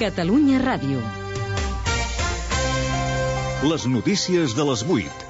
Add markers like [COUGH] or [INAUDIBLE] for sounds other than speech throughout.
Catalunya Ràdio. Les notícies de les 8.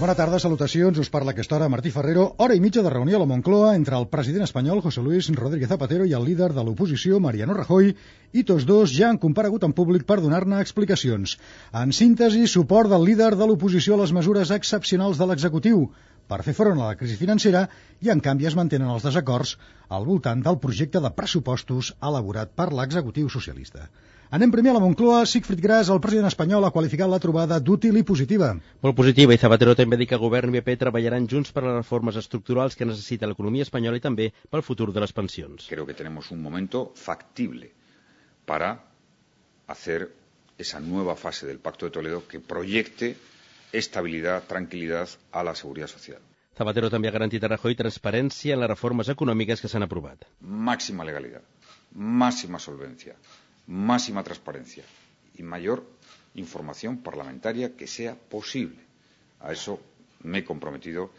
Bona tarda, salutacions. Us parla aquesta hora Martí Ferrero. Hora i mitja de reunió a la Moncloa entre el president espanyol José Luis Rodríguez Zapatero i el líder de l'oposició Mariano Rajoy i tots dos ja han comparegut en públic per donar-ne explicacions. En síntesi, suport del líder de l'oposició a les mesures excepcionals de l'executiu per fer front a la crisi financera i, en canvi, es mantenen els desacords al voltant del projecte de pressupostos elaborat per l'executiu socialista. Anem primer a la Moncloa. Sigfrid Gras, el president espanyol, ha qualificat la trobada d'útil i positiva. Molt positiva, i Zapatero també ha dit que govern i BP treballaran junts per les reformes estructurals que necessita l'economia espanyola i també pel futur de les pensions. Creo que tenemos un momento factible para hacer esa nueva fase del Pacto de Toledo que proyecte estabilidad, tranquilidad a la seguridad social. Zapatero també ha garantit a Rajoy transparència en les reformes econòmiques que s'han aprovat. Máxima legalidad, máxima solvencia, máxima transparencia y mayor información parlamentaria que sea posible. A eso me he comprometido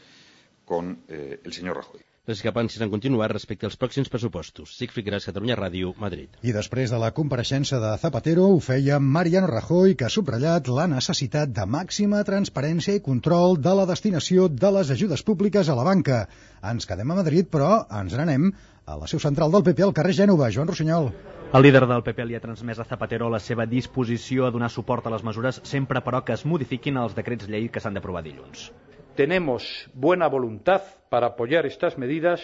con eh, el señor Rajoy. Les discrepàncies han continuat respecte als pròxims pressupostos. Sigfrid Gras, Catalunya Ràdio, Madrid. I després de la compareixença de Zapatero ho feia Mariano Rajoy, que ha subratllat la necessitat de màxima transparència i control de la destinació de les ajudes públiques a la banca. Ens quedem a Madrid, però ens n'anem a la seu central del PP al carrer Gènova. Joan Rossinyol. El líder del PP li ha transmès a Zapatero la seva disposició a donar suport a les mesures, sempre però que es modifiquin els decrets llei que s'han d'aprovar dilluns. Tenemos buena voluntad para apoyar estas medidas,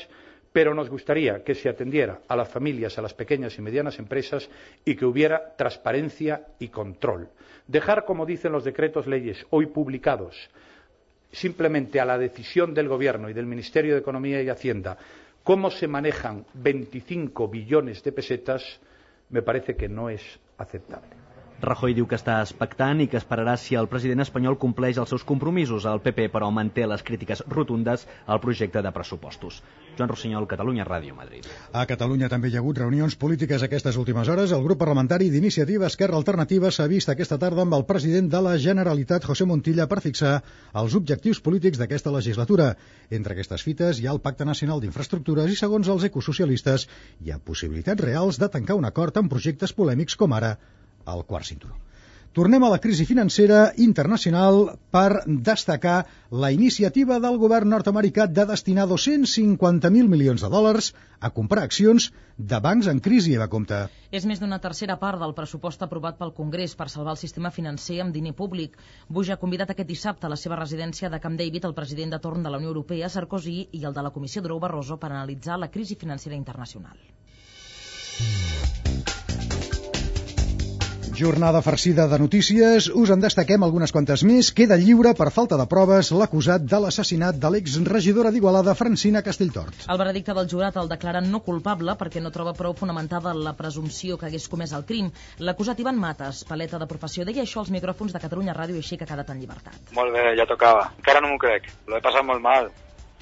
pero nos gustaría que se atendiera a las familias, a las pequeñas y medianas empresas y que hubiera transparencia y control. Dejar, como dicen los decretos leyes hoy publicados, simplemente a la decisión del Gobierno y del Ministerio de Economía y Hacienda cómo se manejan 25 billones de pesetas me parece que no es aceptable. Rajoy diu que està expectant i que esperarà si el president espanyol compleix els seus compromisos. El PP, però, manté les crítiques rotundes al projecte de pressupostos. Joan Rossinyol, Catalunya Ràdio, Madrid. A Catalunya també hi ha hagut reunions polítiques aquestes últimes hores. El grup parlamentari d'Iniciativa Esquerra Alternativa s'ha vist aquesta tarda amb el president de la Generalitat, José Montilla, per fixar els objectius polítics d'aquesta legislatura. Entre aquestes fites hi ha el Pacte Nacional d'Infraestructures i, segons els ecosocialistes, hi ha possibilitats reals de tancar un acord en projectes polèmics com ara el quart cinturó. Tornem a la crisi financera internacional per destacar la iniciativa del govern nord-americà de destinar 250.000 milions de dòlars a comprar accions de bancs en crisi, Eva Compte. És més d'una tercera part del pressupost aprovat pel Congrés per salvar el sistema financer amb diner públic. Bush ha convidat aquest dissabte a la seva residència de Camp David el president de torn de la Unió Europea, Sarkozy, i el de la Comissió Durou Barroso per analitzar la crisi financera internacional. Jornada farcida de notícies, us en destaquem algunes quantes més. Queda lliure per falta de proves l'acusat de l'assassinat de l'exregidora d'Igualada, Francina Castelltort. El veredicte del jurat el declara no culpable perquè no troba prou fonamentada la presumpció que hagués comès el crim. L'acusat Ivan Mates, paleta de professió, deia això als micròfons de Catalunya Ràdio i així que ha quedat en llibertat. Molt bé, ja tocava. Encara no m'ho crec. L'he passat molt mal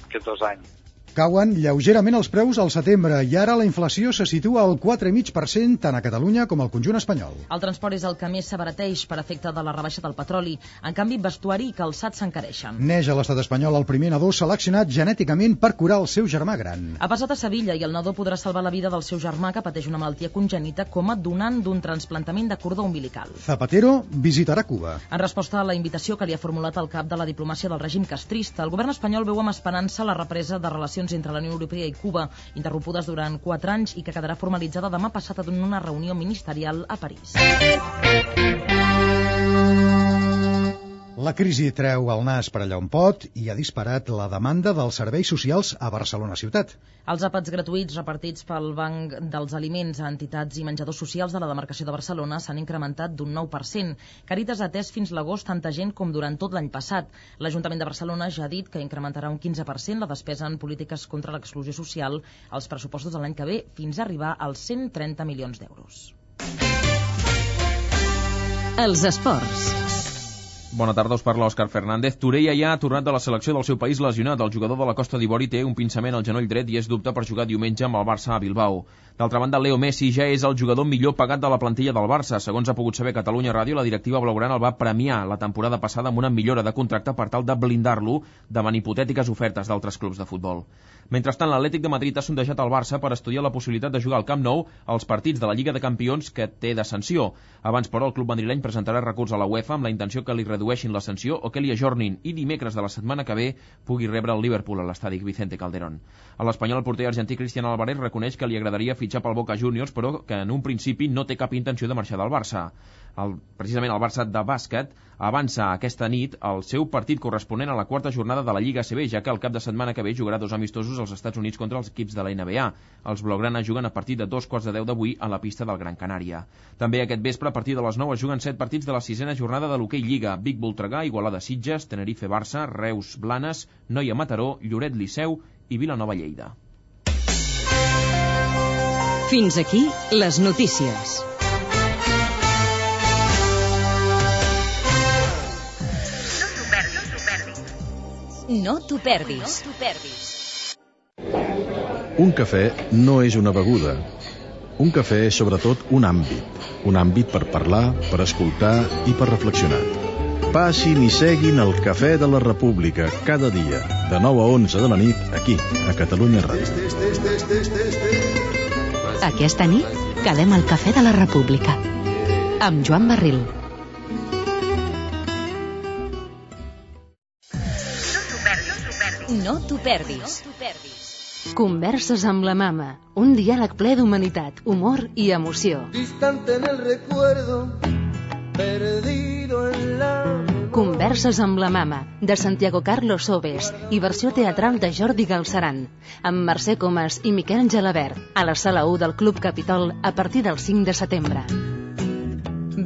aquests dos anys. Cauen lleugerament els preus al setembre i ara la inflació se situa al 4,5% tant a Catalunya com al conjunt espanyol. El transport és el que més s'abarateix per efecte de la rebaixa del petroli. En canvi, vestuari i calçat s'encareixen. Neix a l'estat espanyol el primer nadó seleccionat genèticament per curar el seu germà gran. Ha passat a Sevilla i el nadó podrà salvar la vida del seu germà que pateix una malaltia congènita com a donant d'un transplantament de cordó umbilical. Zapatero visitarà Cuba. En resposta a la invitació que li ha formulat el cap de la diplomàcia del règim castrista, el govern espanyol veu amb esperança la represa de relacions entre la Unió Europea i Cuba, interrompudes durant quatre anys i que quedarà formalitzada demà passat en una reunió ministerial a París. La crisi treu el nas per allà on pot i ha disparat la demanda dels serveis socials a Barcelona ciutat. Els àpats gratuïts repartits pel Banc dels Aliments a entitats i menjadors socials de la demarcació de Barcelona s'han incrementat d'un 9%. Caritas ha atès fins l'agost tanta gent com durant tot l'any passat. L'Ajuntament de Barcelona ja ha dit que incrementarà un 15% la despesa en polítiques contra l'exclusió social als pressupostos de l'any que ve fins a arribar als 130 milions d'euros. Els esports. Bona tarda, us parla Òscar Fernández. Torella ja ha tornat de la selecció del seu país lesionat. El jugador de la Costa d'Ivori té un pinçament al genoll dret i és dubte per jugar diumenge amb el Barça a Bilbao. D'altra banda, Leo Messi ja és el jugador millor pagat de la plantilla del Barça. Segons ha pogut saber Catalunya Ràdio, la directiva blaugrana el va premiar la temporada passada amb una millora de contracte per tal de blindar-lo davant hipotètiques ofertes d'altres clubs de futbol. Mentrestant, l'Atlètic de Madrid ha sondejat el Barça per estudiar la possibilitat de jugar al Camp Nou als partits de la Lliga de Campions que té de sanció. Abans, però, el club madrileny presentarà recurs a la UEFA amb la intenció que li redueixin la sanció o que li ajornin i dimecres de la setmana que ve pugui rebre el Liverpool a l'estadi Vicente Calderón. A l'Espanyol, el porter argentí Cristian Álvarez reconeix que li agradaria fitxar pel Boca Juniors, però que en un principi no té cap intenció de marxar del Barça. El, precisament el Barça de bàsquet avança aquesta nit el seu partit corresponent a la quarta jornada de la Lliga CB, ja que el cap de setmana que ve jugarà dos amistosos als Estats Units contra els equips de la NBA. Els blaugrana juguen a partir de dos quarts de deu d'avui a la pista del Gran Canària. També aquest vespre, a partir de les 9, es juguen set partits de la sisena jornada de l'hoquei Lliga. Vic Voltregà, Igualada Sitges, Tenerife Barça, Reus Blanes, Noia Mataró, Lloret Liceu i Vilanova Lleida. Fins aquí les notícies. No t'ho perdis. No perdis. Un cafè no és una beguda. Un cafè és sobretot un àmbit. Un àmbit per parlar, per escoltar i per reflexionar. Passin i seguin el Cafè de la República cada dia, de 9 a 11 de la nit, aquí, a Catalunya Ràdio. Aquesta nit quedem al Cafè de la República. Amb Joan Barril. No t'ho perdis. Converses amb la mama. Un diàleg ple d'humanitat, humor i emoció. Distante en el recuerdo, perdido en la Converses amb la mama, de Santiago Carlos Sobes i versió teatral de Jordi Galceran, amb Mercè Comas i Miquel Gelabert, a la sala 1 del Club Capitol a partir del 5 de setembre.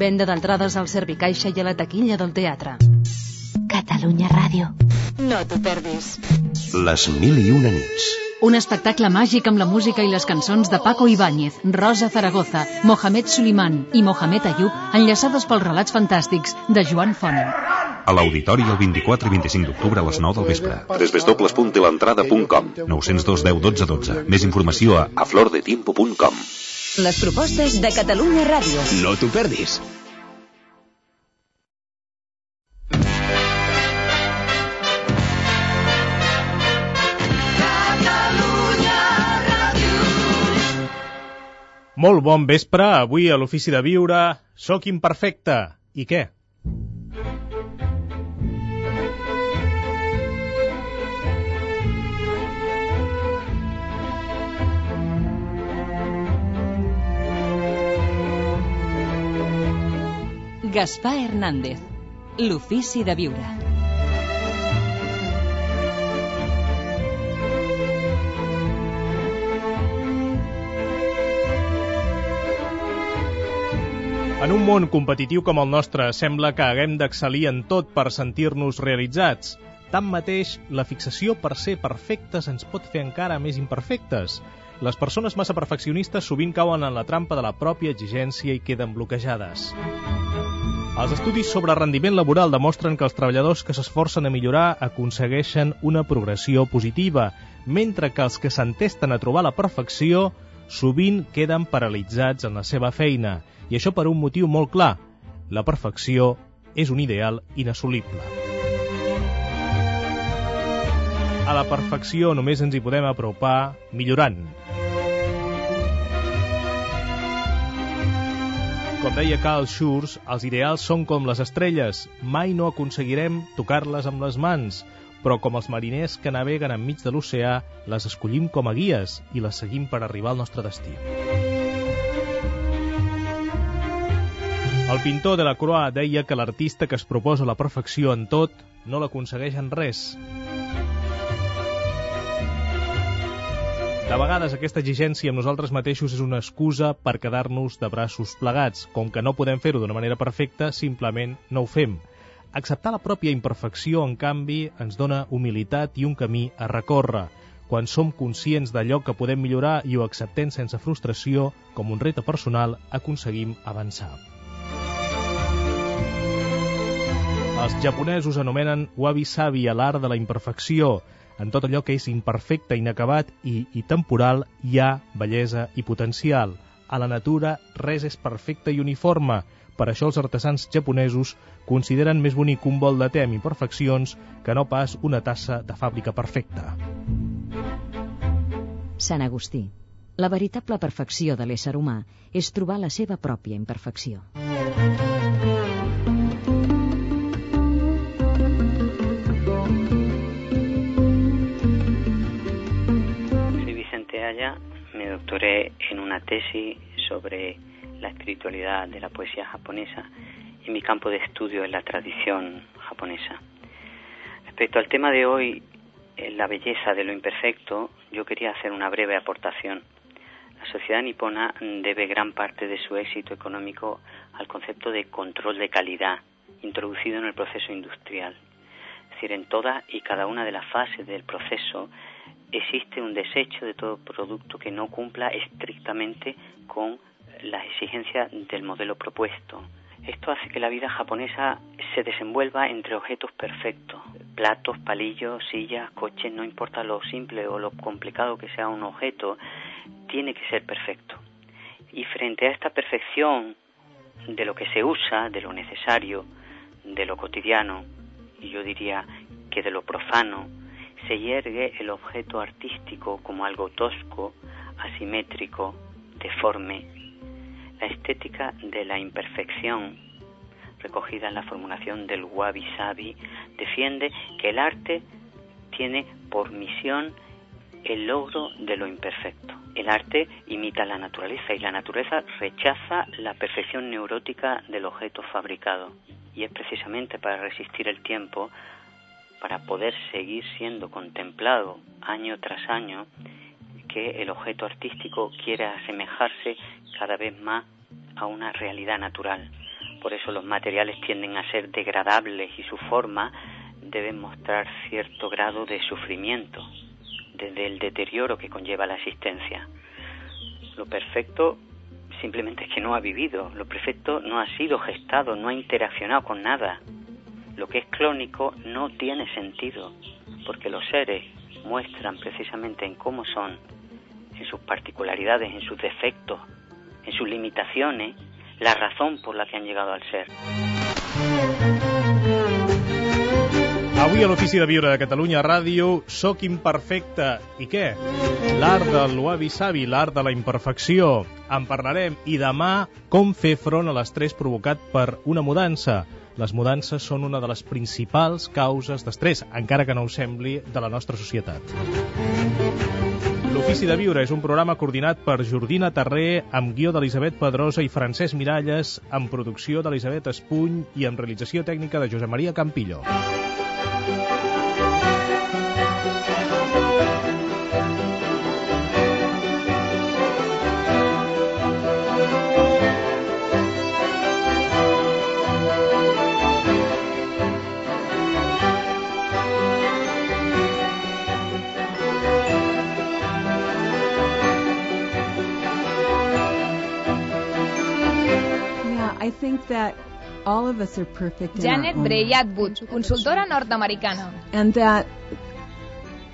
Venda d'entrades al Servicaixa i a la taquilla del teatre. Catalunya Ràdio. No t'ho perdis. Les mil i una nits. Un espectacle màgic amb la música i les cançons de Paco Ibáñez, Rosa Zaragoza, Mohamed Suliman i Mohamed Ayub enllaçades pels relats fantàstics de Joan Font. A l'Auditori el 24 i 25 d'octubre a les 9 del vespre. www.telentrada.com 902 10 12 12. Més informació a aflordetimpo.com Les propostes de Catalunya Ràdio. No t'ho perdis. Molt bon vespre, avui a l'Ofici de Viure, Soc imperfecte. I què? Gaspar Hernández. L'Ofici de Viure. En un món competitiu com el nostre, sembla que haguem d'excel·lir en tot per sentir-nos realitzats. Tanmateix, la fixació per ser perfectes ens pot fer encara més imperfectes. Les persones massa perfeccionistes sovint cauen en la trampa de la pròpia exigència i queden bloquejades. Els estudis sobre rendiment laboral demostren que els treballadors que s'esforcen a millorar aconsegueixen una progressió positiva, mentre que els que s'entesten a trobar la perfecció sovint queden paralitzats en la seva feina, i això per un motiu molt clar. La perfecció és un ideal inassolible. A la perfecció només ens hi podem apropar millorant. Com deia Carl Schurz, els ideals són com les estrelles. Mai no aconseguirem tocar-les amb les mans, però com els mariners que naveguen enmig de l'oceà, les escollim com a guies i les seguim per arribar al nostre destí. El pintor de la Croix deia que l'artista que es proposa la perfecció en tot no l'aconsegueix en res. De vegades aquesta exigència amb nosaltres mateixos és una excusa per quedar-nos de braços plegats. Com que no podem fer-ho d'una manera perfecta, simplement no ho fem. Acceptar la pròpia imperfecció, en canvi, ens dona humilitat i un camí a recórrer. Quan som conscients d'allò que podem millorar i ho acceptem sense frustració, com un repte personal, aconseguim avançar. Els japonesos anomenen wabi-sabi a l'art de la imperfecció. En tot allò que és imperfecte, inacabat i, i temporal hi ha bellesa i potencial. A la natura res és perfecte i uniforme. Per això els artesans japonesos consideren més bonic un bol de te amb imperfeccions que no pas una tassa de fàbrica perfecta. Sant Agustí. La veritable perfecció de l'ésser humà és trobar la seva pròpia imperfecció. Soy me doctoré en una tesis sobre la espiritualidad de la poesía japonesa y mi campo de estudio es la tradición japonesa. Respecto al tema de hoy, la belleza de lo imperfecto, yo quería hacer una breve aportación. La sociedad nipona debe gran parte de su éxito económico al concepto de control de calidad introducido en el proceso industrial. Es decir, en todas y cada una de las fases del proceso existe un desecho de todo producto que no cumpla estrictamente con las exigencias del modelo propuesto. Esto hace que la vida japonesa se desenvuelva entre objetos perfectos, platos, palillos, sillas, coches, no importa lo simple o lo complicado que sea un objeto, tiene que ser perfecto. Y frente a esta perfección de lo que se usa, de lo necesario, de lo cotidiano, y yo diría que de lo profano, se yergue el objeto artístico como algo tosco, asimétrico, deforme. La estética de la imperfección, recogida en la formulación del wabi sabi, defiende que el arte tiene por misión el logro de lo imperfecto. El arte imita la naturaleza y la naturaleza rechaza la perfección neurótica del objeto fabricado. Y es precisamente para resistir el tiempo, para poder seguir siendo contemplado año tras año, que el objeto artístico quiere asemejarse cada vez más a una realidad natural. Por eso los materiales tienden a ser degradables y su forma debe mostrar cierto grado de sufrimiento, desde el deterioro que conlleva la existencia. Lo perfecto simplemente es que no ha vivido, lo perfecto no ha sido gestado, no ha interaccionado con nada. Lo que es clónico no tiene sentido, porque los seres muestran precisamente en cómo son, en sus particularidades, en sus defectos, en sus limitaciones, la razón por la que han llegado al ser. Avui a l'Ofici de Viure de Catalunya Ràdio, Soc imperfecte. I què? L'art del wabi-sabi, l'art de la imperfecció. En parlarem. I demà, com fer front a l'estrès provocat per una mudança. Les mudances són una de les principals causes d'estrès, encara que no ho sembli, de la nostra societat. L'Ofici de Viure és un programa coordinat per Jordina Terrer, amb guió d'Elisabet Pedrosa i Francesc Miralles, amb producció d'Elisabet Espuny i amb realització tècnica de Josep Maria Campillo. Think that all of us are perfect Janet Bray Atwood, consultora nord-americana. and that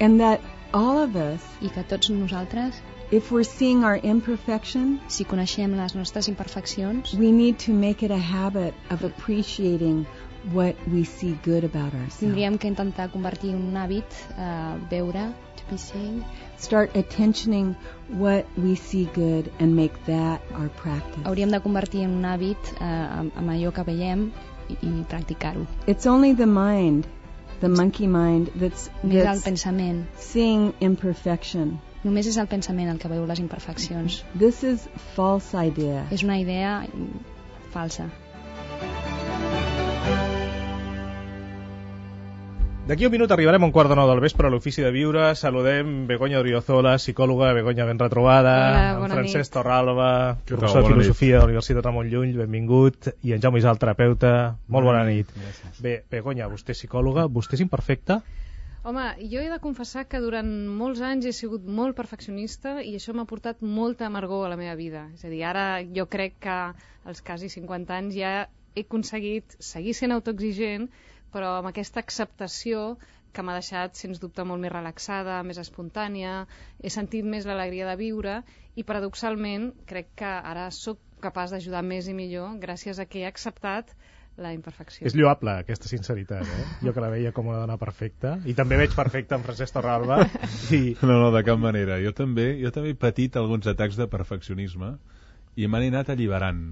and that all of us i que tots nosaltres if we're seeing our imperfection si coneixem les nostres imperfeccions we need to make it a habit of appreciating what we see good about ourselves tindríem que intentar convertir en un hàbit eh, veure be seeing start attentioning what we see good and make that our practice. Hauríem de convertir en un hàbit eh, amb, allò que veiem i, i practicar-ho. It's only the mind the monkey mind that's, Només el that's pensament. seeing imperfection. Només és el pensament el que veu les imperfeccions. This is false idea. És una idea falsa D'aquí un minut arribarem a un quart de nou del vespre a l'Ofici de Viure. Saludem Begoña Oriozola, psicòloga, Begoña ben retrobada, Hola, Francesc nit. Torralba, professor de filosofia de la Universitat Ramon Llull, benvingut, i en Jaume Isal, terapeuta. Molt bona Bona nit. nit, gràcies. Bé, Begoña, vostè és psicòloga, vostè és imperfecta? Home, jo he de confessar que durant molts anys he sigut molt perfeccionista i això m'ha portat molta amargor a la meva vida. És a dir, ara jo crec que als quasi 50 anys ja he aconseguit seguir sent autoexigent, però amb aquesta acceptació que m'ha deixat, sens dubte, molt més relaxada, més espontània, he sentit més l'alegria de viure i, paradoxalment, crec que ara sóc capaç d'ajudar més i millor gràcies a que he acceptat la imperfecció. És lloable, aquesta sinceritat, eh? Jo que la veia com una dona perfecta, i també veig perfecta en Francesc Torralba. I... No, no, de cap manera. Jo també, jo també he patit alguns atacs de perfeccionisme i m'han anat alliberant.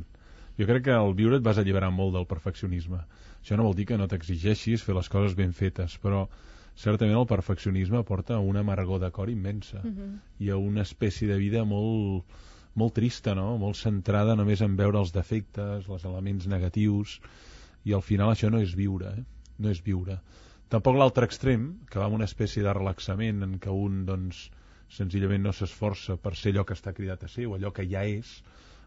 Jo crec que al viure et vas alliberar molt del perfeccionisme. Això no vol dir que no t'exigeixis fer les coses ben fetes, però certament el perfeccionisme porta a una amargor de cor immensa uh -huh. i a una espècie de vida molt, molt trista, no? molt centrada només en veure els defectes, els elements negatius, i al final això no és viure, eh? no és viure. Tampoc l'altre extrem, que va amb una espècie de relaxament en què un, doncs, senzillament no s'esforça per ser allò que està cridat a ser o allò que ja és,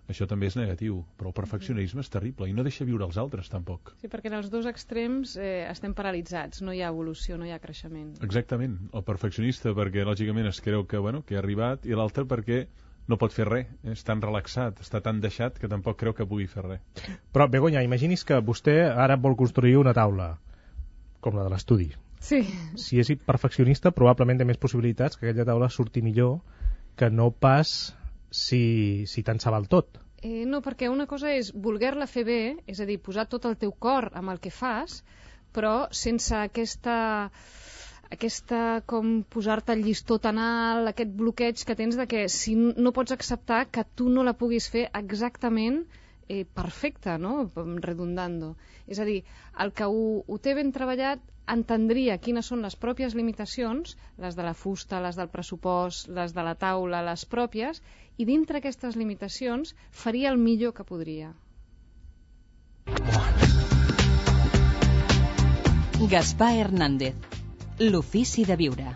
això també és negatiu, però el perfeccionisme és terrible i no deixa viure els altres tampoc. Sí, perquè en els dos extrems eh, estem paralitzats, no hi ha evolució, no hi ha creixement. Exactament, el perfeccionista perquè lògicament es creu que, bueno, que ha arribat i l'altre perquè no pot fer res, és tan relaxat, està tan deixat que tampoc creu que pugui fer res. Però, Begoña, imagini's que vostè ara vol construir una taula, com la de l'estudi. Sí. Si és perfeccionista, probablement té més possibilitats que aquella taula surti millor que no pas si, si tant se val tot. Eh, no, perquè una cosa és voler-la fer bé, és a dir, posar tot el teu cor amb el que fas, però sense aquesta aquesta com posar-te el llistó tan alt, aquest bloqueig que tens de que si no pots acceptar que tu no la puguis fer exactament eh, perfecta, no? redundando. És a dir, el que ho, ho té ben treballat entendria quines són les pròpies limitacions, les de la fusta, les del pressupost, les de la taula, les pròpies, i dintre aquestes limitacions faria el millor que podria. Gaspar Hernández, L'ofici de viure.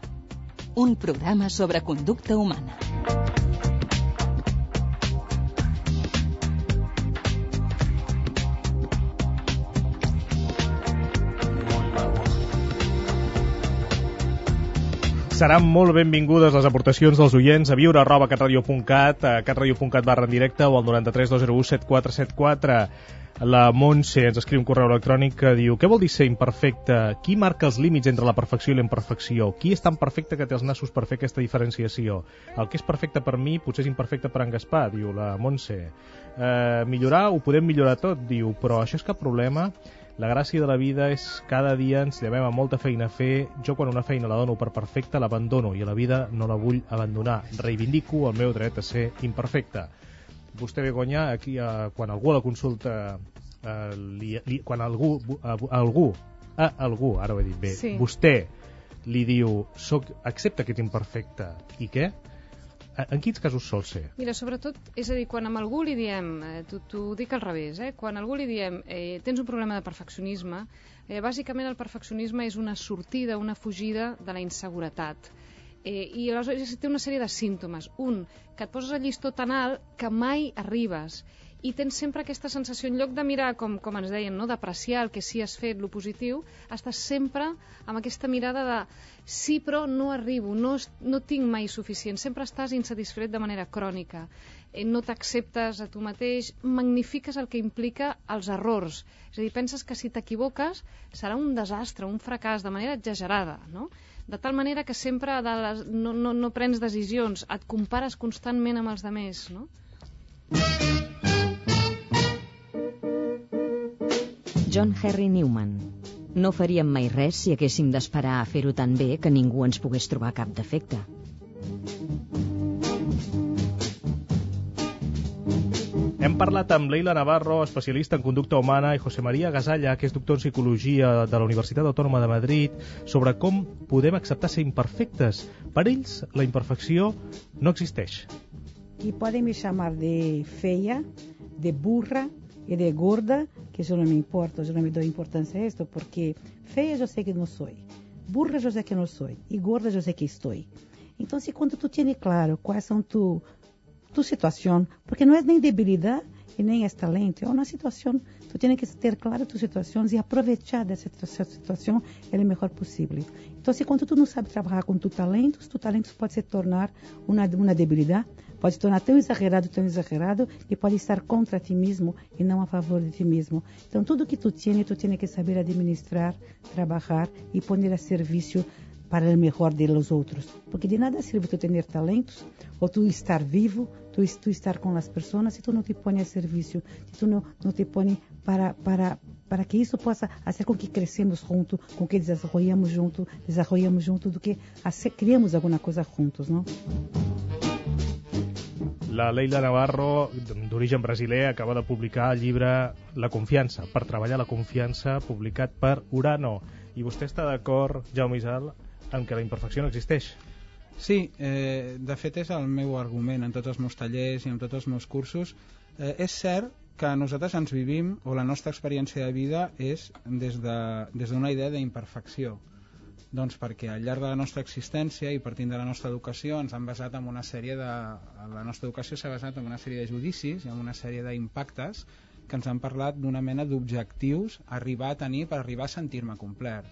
Un programa sobre conducta humana. Seran molt benvingudes les aportacions dels oients a viure arroba catradio.cat, a catradio.cat barra en directe o al 93 201 7474. La Montse ens escriu un correu electrònic que diu Què vol dir ser imperfecte? Qui marca els límits entre la perfecció i la imperfecció? Qui és tan perfecte que té els nassos per fer aquesta diferenciació? El que és perfecte per mi potser és imperfecte per en Gaspar, diu la Montse. Eh, millorar ho podem millorar tot, diu, però això és cap problema. La gràcia de la vida és cada dia ens llevem amb molta feina a fer. Jo quan una feina la dono per perfecta l'abandono i a la vida no la vull abandonar. Reivindico el meu dret a ser imperfecte vostè Begoña, aquí, eh, quan algú a la consulta eh, li, li, quan algú, a, a algú, a algú, ara ho he dit bé, sí. vostè li diu, soc, accepta que ets imperfecte, i què? En quins casos sol ser? Mira, sobretot, és a dir, quan amb algú li diem, eh, t'ho dic al revés, eh, quan algú li diem eh, tens un problema de perfeccionisme, eh, bàsicament el perfeccionisme és una sortida, una fugida de la inseguretat. Eh, I aleshores té una sèrie de símptomes. Un, que et poses el llistó tan alt que mai arribes i tens sempre aquesta sensació, en lloc de mirar, com, com ens deien, no? d'apreciar el que sí has fet, lo positiu, estàs sempre amb aquesta mirada de sí, però no arribo, no, no tinc mai suficient, sempre estàs insatisfet de manera crònica, eh, no t'acceptes a tu mateix, magnifiques el que implica els errors, és a dir, penses que si t'equivoques serà un desastre, un fracàs, de manera exagerada, no? de tal manera que sempre de les, no, no, no prens decisions, et compares constantment amb els demés, no? John Henry Newman. No faríem mai res si haguéssim d'esperar a fer-ho tan bé que ningú ens pogués trobar cap defecte. Hem parlat amb Leila Navarro, especialista en conducta humana, i José María Gasalla, que és doctor en psicologia de la Universitat Autònoma de Madrid, sobre com podem acceptar ser imperfectes. Per ells, la imperfecció no existeix. E podem me chamar de feia, de burra e de gorda, que eu não me importo, eu não me dou importância a isso, porque feia eu sei que não sou, burra eu sei que não sou, e gorda eu sei que estou. Então, se quando tu tienes claro quais são tu tu situação, porque não é nem debilidade e nem é talento, é uma situação. Tu tens que ter claro tus situações e aproveitar dessa situação o melhor possível. Então, se quando tu não sabe trabalhar com tu talentos, tu talentos pode se tornar uma, uma debilidade, Pode tornar tão exagerado, tão exagerado, que pode estar contra ti mesmo e não a favor de ti mesmo. Então, tudo que tu tienes, tu tienes que saber administrar, trabalhar e pôr a serviço para o melhor de los outros. Porque de nada sirve tu ter talentos, ou tu estar vivo, tu, tu estar com as pessoas, se tu não te põe a serviço, se tu não, não te põe para, para, para que isso possa fazer com que crescemos junto, com que desenvolvamos junto, desenvolvamos junto, do que criamos alguma coisa juntos, não? La Leila Navarro, d'origen brasiler, acaba de publicar el llibre La confiança, per treballar la confiança, publicat per Urano. I vostè està d'acord, Jaume Isal, en què la imperfecció no existeix? Sí, eh, de fet és el meu argument en tots els meus tallers i en tots els meus cursos. Eh, és cert que nosaltres ens vivim, o la nostra experiència de vida és des d'una de, des idea d'imperfecció. Doncs perquè al llarg de la nostra existència i partint de la nostra educació ens han basat en una sèrie de... La nostra educació s'ha basat en una sèrie de judicis i en una sèrie d'impactes que ens han parlat d'una mena d'objectius arribar a tenir per arribar a sentir-me complet.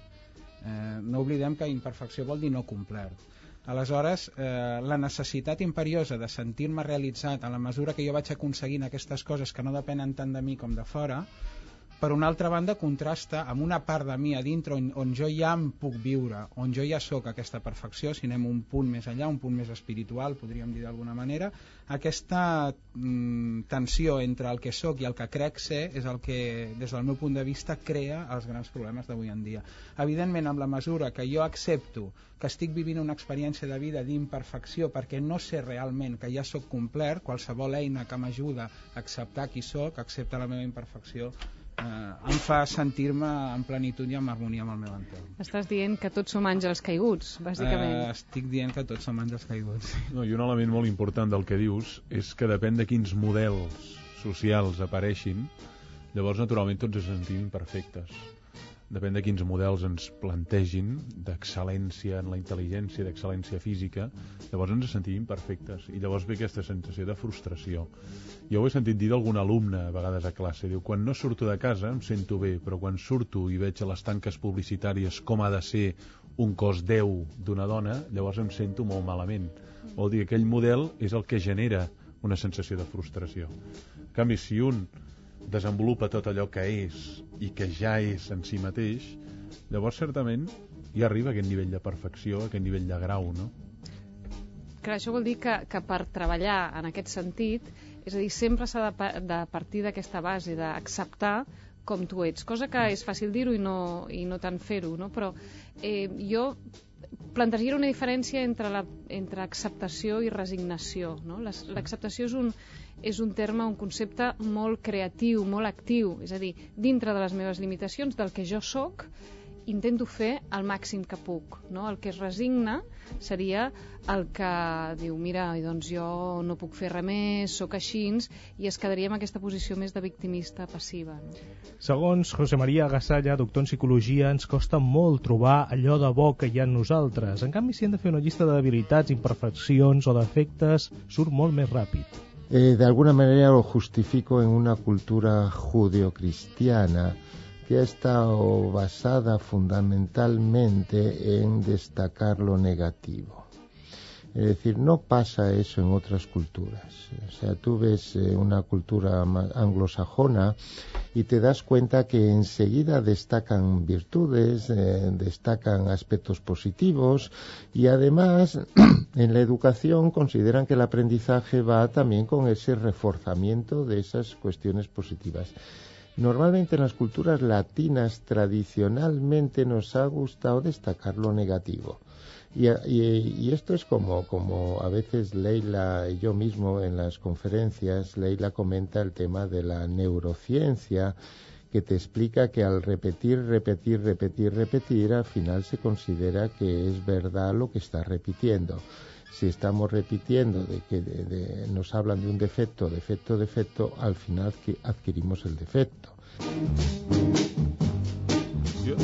Eh, no oblidem que imperfecció vol dir no complet Aleshores, eh, la necessitat imperiosa de sentir-me realitzat a la mesura que jo vaig aconseguint aquestes coses que no depenen tant de mi com de fora, per una altra banda contrasta amb una part de mi a dintre on, on jo ja em puc viure, on jo ja sóc aquesta perfecció, si anem un punt més enllà, un punt més espiritual, podríem dir d'alguna manera, aquesta mm, tensió entre el que sóc i el que crec ser és el que, des del meu punt de vista, crea els grans problemes d'avui en dia. Evidentment, amb la mesura que jo accepto que estic vivint una experiència de vida d'imperfecció perquè no sé realment que ja sóc complet, qualsevol eina que m'ajuda a acceptar qui sóc, accepta la meva imperfecció, eh, em fa sentir-me en plenitud i en harmonia amb el meu entorn. Estàs dient que tots som àngels caiguts, bàsicament. Eh, estic dient que tots som àngels caiguts. No, I un element molt important del que dius és que depèn de quins models socials apareixin, llavors naturalment tots ens sentim imperfectes depèn de quins models ens plantegin d'excel·lència en la intel·ligència, d'excel·lència física, llavors ens sentim imperfectes i llavors ve aquesta sensació de frustració. Jo ho he sentit dir d'algun alumne a vegades a classe, diu, quan no surto de casa em sento bé, però quan surto i veig a les tanques publicitàries com ha de ser un cos 10 d'una dona, llavors em sento molt malament. Vol dir, aquell model és el que genera una sensació de frustració. En canvi, si un desenvolupa tot allò que és i que ja és en si mateix, llavors certament ja arriba a aquest nivell de perfecció, a aquest nivell de grau, no? Clar, això vol dir que, que per treballar en aquest sentit, és a dir, sempre s'ha de, de partir d'aquesta base, d'acceptar com tu ets, cosa que és fàcil dir-ho i, no, i no tant fer-ho, no? però eh, jo plantejaria una diferència entre, la, entre acceptació i resignació. No? L'acceptació és un, és un terme, un concepte molt creatiu, molt actiu, és a dir, dintre de les meves limitacions, del que jo sóc, intento fer el màxim que puc. No? El que es resigna seria el que diu, mira, doncs jo no puc fer res més, sóc així, i es quedaria en aquesta posició més de victimista passiva. No? Segons José María Gasalla, doctor en psicologia, ens costa molt trobar allò de bo que hi ha en nosaltres. En canvi, si hem de fer una llista de debilitats, imperfeccions o defectes, surt molt més ràpid. Eh, de alguna manera lo justifico en una cultura judeocristiana que ha estado basada fundamentalmente en destacar lo negativo. Es decir, no pasa eso en otras culturas. O sea, tú ves eh, una cultura anglosajona y te das cuenta que enseguida destacan virtudes, eh, destacan aspectos positivos y además [CLEARS THROAT] en la educación consideran que el aprendizaje va también con ese reforzamiento de esas cuestiones positivas. Normalmente en las culturas latinas tradicionalmente nos ha gustado destacar lo negativo. Y, y, esto es como, como a veces Leila y yo mismo en las conferencias, Leila comenta el tema de la neurociencia, que te explica que al repetir, repetir, repetir, repetir, al final se considera que es verdad lo que está repitiendo. Si estamos repitiendo de que de, nos hablan de un defecto, defecto, defecto, al final adquirimos el defecto. Jo,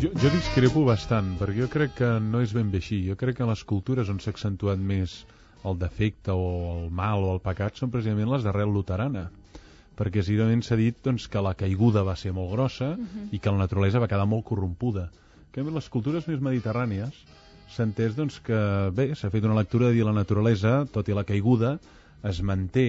jo, jo discrepo bastant, perquè jo crec que no és ben bé així. Jo crec que en les cultures on s'ha accentuat més el defecte o el mal o el pecat són precisament les d'arrel luterana perquè seguidament s'ha dit doncs, que la caiguda va ser molt grossa uh -huh. i que la naturalesa va quedar molt corrompuda. Que en les cultures més mediterrànies s'ha entès doncs, que bé, s'ha fet una lectura de dir la naturalesa, tot i la caiguda, es manté,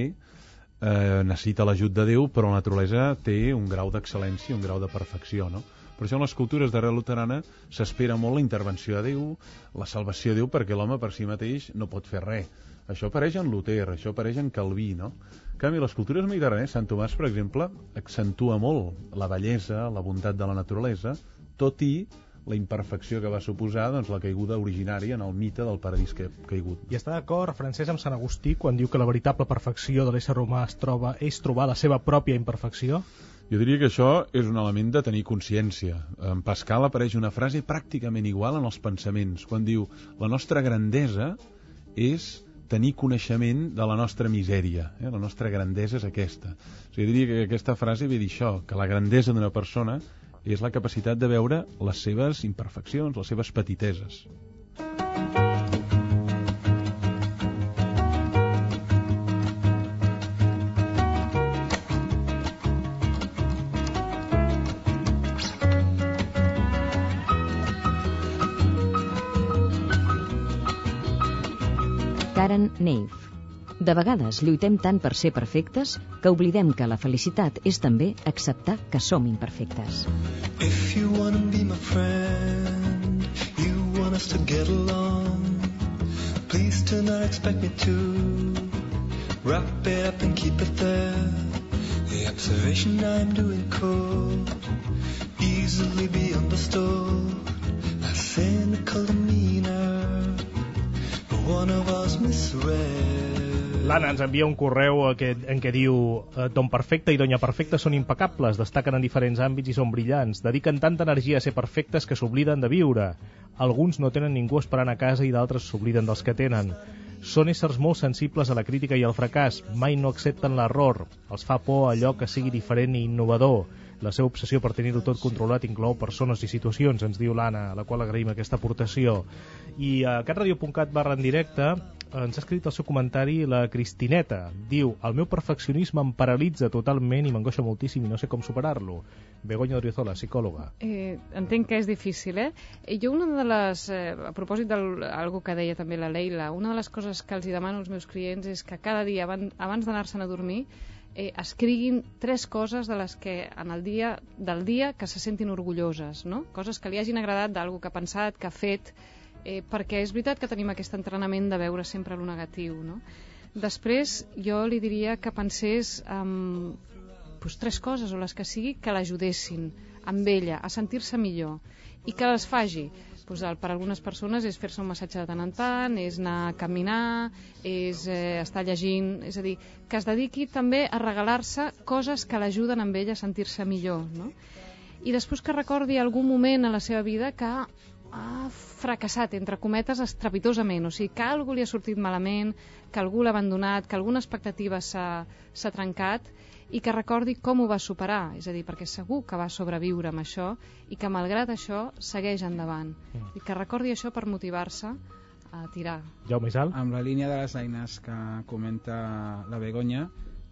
eh, necessita l'ajut de Déu, però la naturalesa té un grau d'excel·lència, un grau de perfecció, no? Per això en les cultures d'arrel luterana s'espera molt la intervenció de Déu, la salvació de Déu, perquè l'home per si mateix no pot fer res. Això apareix en Luter, això apareix en Calví, no? En canvi, les cultures mediterrànies, Sant Tomàs, per exemple, accentua molt la bellesa, la bondat de la naturalesa, tot i la imperfecció que va suposar doncs, la caiguda originària en el mite del paradís que caigut. I està d'acord, Francesc, amb Sant Agustí, quan diu que la veritable perfecció de l'ésser humà es troba és trobar la seva pròpia imperfecció? Jo diria que això és un element de tenir consciència. En Pascal apareix una frase pràcticament igual en els pensaments, quan diu la nostra grandesa és tenir coneixement de la nostra misèria. Eh? La nostra grandesa és aquesta. O sigui, diria que aquesta frase ve dir això, que la grandesa d'una persona és la capacitat de veure les seves imperfeccions, les seves petiteses. Karen Neif de vegades lluitem tant per ser perfectes que oblidem que la felicitat és també acceptar que som imperfectes. If you wanna be my friend, you want us to get along, please do not expect me to wrap it up and keep it there. The observation I'm doing could easily be understood. A cynical demeanor, but one of us misread. L'Anna ens envia un correu aquest, en què diu eh, Don Perfecte i Doña Perfecta són impecables, destaquen en diferents àmbits i són brillants, dediquen tanta energia a ser perfectes que s'obliden de viure. Alguns no tenen ningú esperant a casa i d'altres s'obliden dels que tenen. Són éssers molt sensibles a la crítica i al fracàs, mai no accepten l'error, els fa por allò que sigui diferent i innovador. La seva obsessió per tenir-ho tot controlat inclou persones i situacions, ens diu l'Anna, a la qual agraïm aquesta aportació. I a catradio.cat barra en directe ens ha escrit el seu comentari la Cristineta. Diu, el meu perfeccionisme em paralitza totalment i m'angoixa moltíssim i no sé com superar-lo. Begoña Oriozola, psicòloga. Eh, entenc que és difícil, eh? Jo una de les, eh, a propòsit d'algú que deia també la Leila, una de les coses que els demano als meus clients és que cada dia, abans d'anar-se'n a dormir, eh, escriguin tres coses de les que en el dia del dia que se sentin orgulloses, no? Coses que li hagin agradat d'algú que ha pensat, que ha fet, eh, perquè és veritat que tenim aquest entrenament de veure sempre lo negatiu, no? Després, jo li diria que pensés en pues, tres coses, o les que sigui, que l'ajudessin amb ella, a sentir-se millor, i que les faci. Pues, el, per algunes persones és fer-se un massatge de tant en tant, és anar a caminar, és eh, estar llegint... És a dir, que es dediqui també a regalar-se coses que l'ajuden amb ella a sentir-se millor, no? I després que recordi algun moment a la seva vida que ha fracassat, entre cometes, estrepitosament. O sigui, que algú li ha sortit malament, que algú l'ha abandonat, que alguna expectativa s'ha trencat i que recordi com ho va superar. És a dir, perquè segur que va sobreviure amb això i que, malgrat això, segueix endavant. Mm. I que recordi això per motivar-se a tirar. Jaume Isal? Amb la línia de les eines que comenta la Begonya,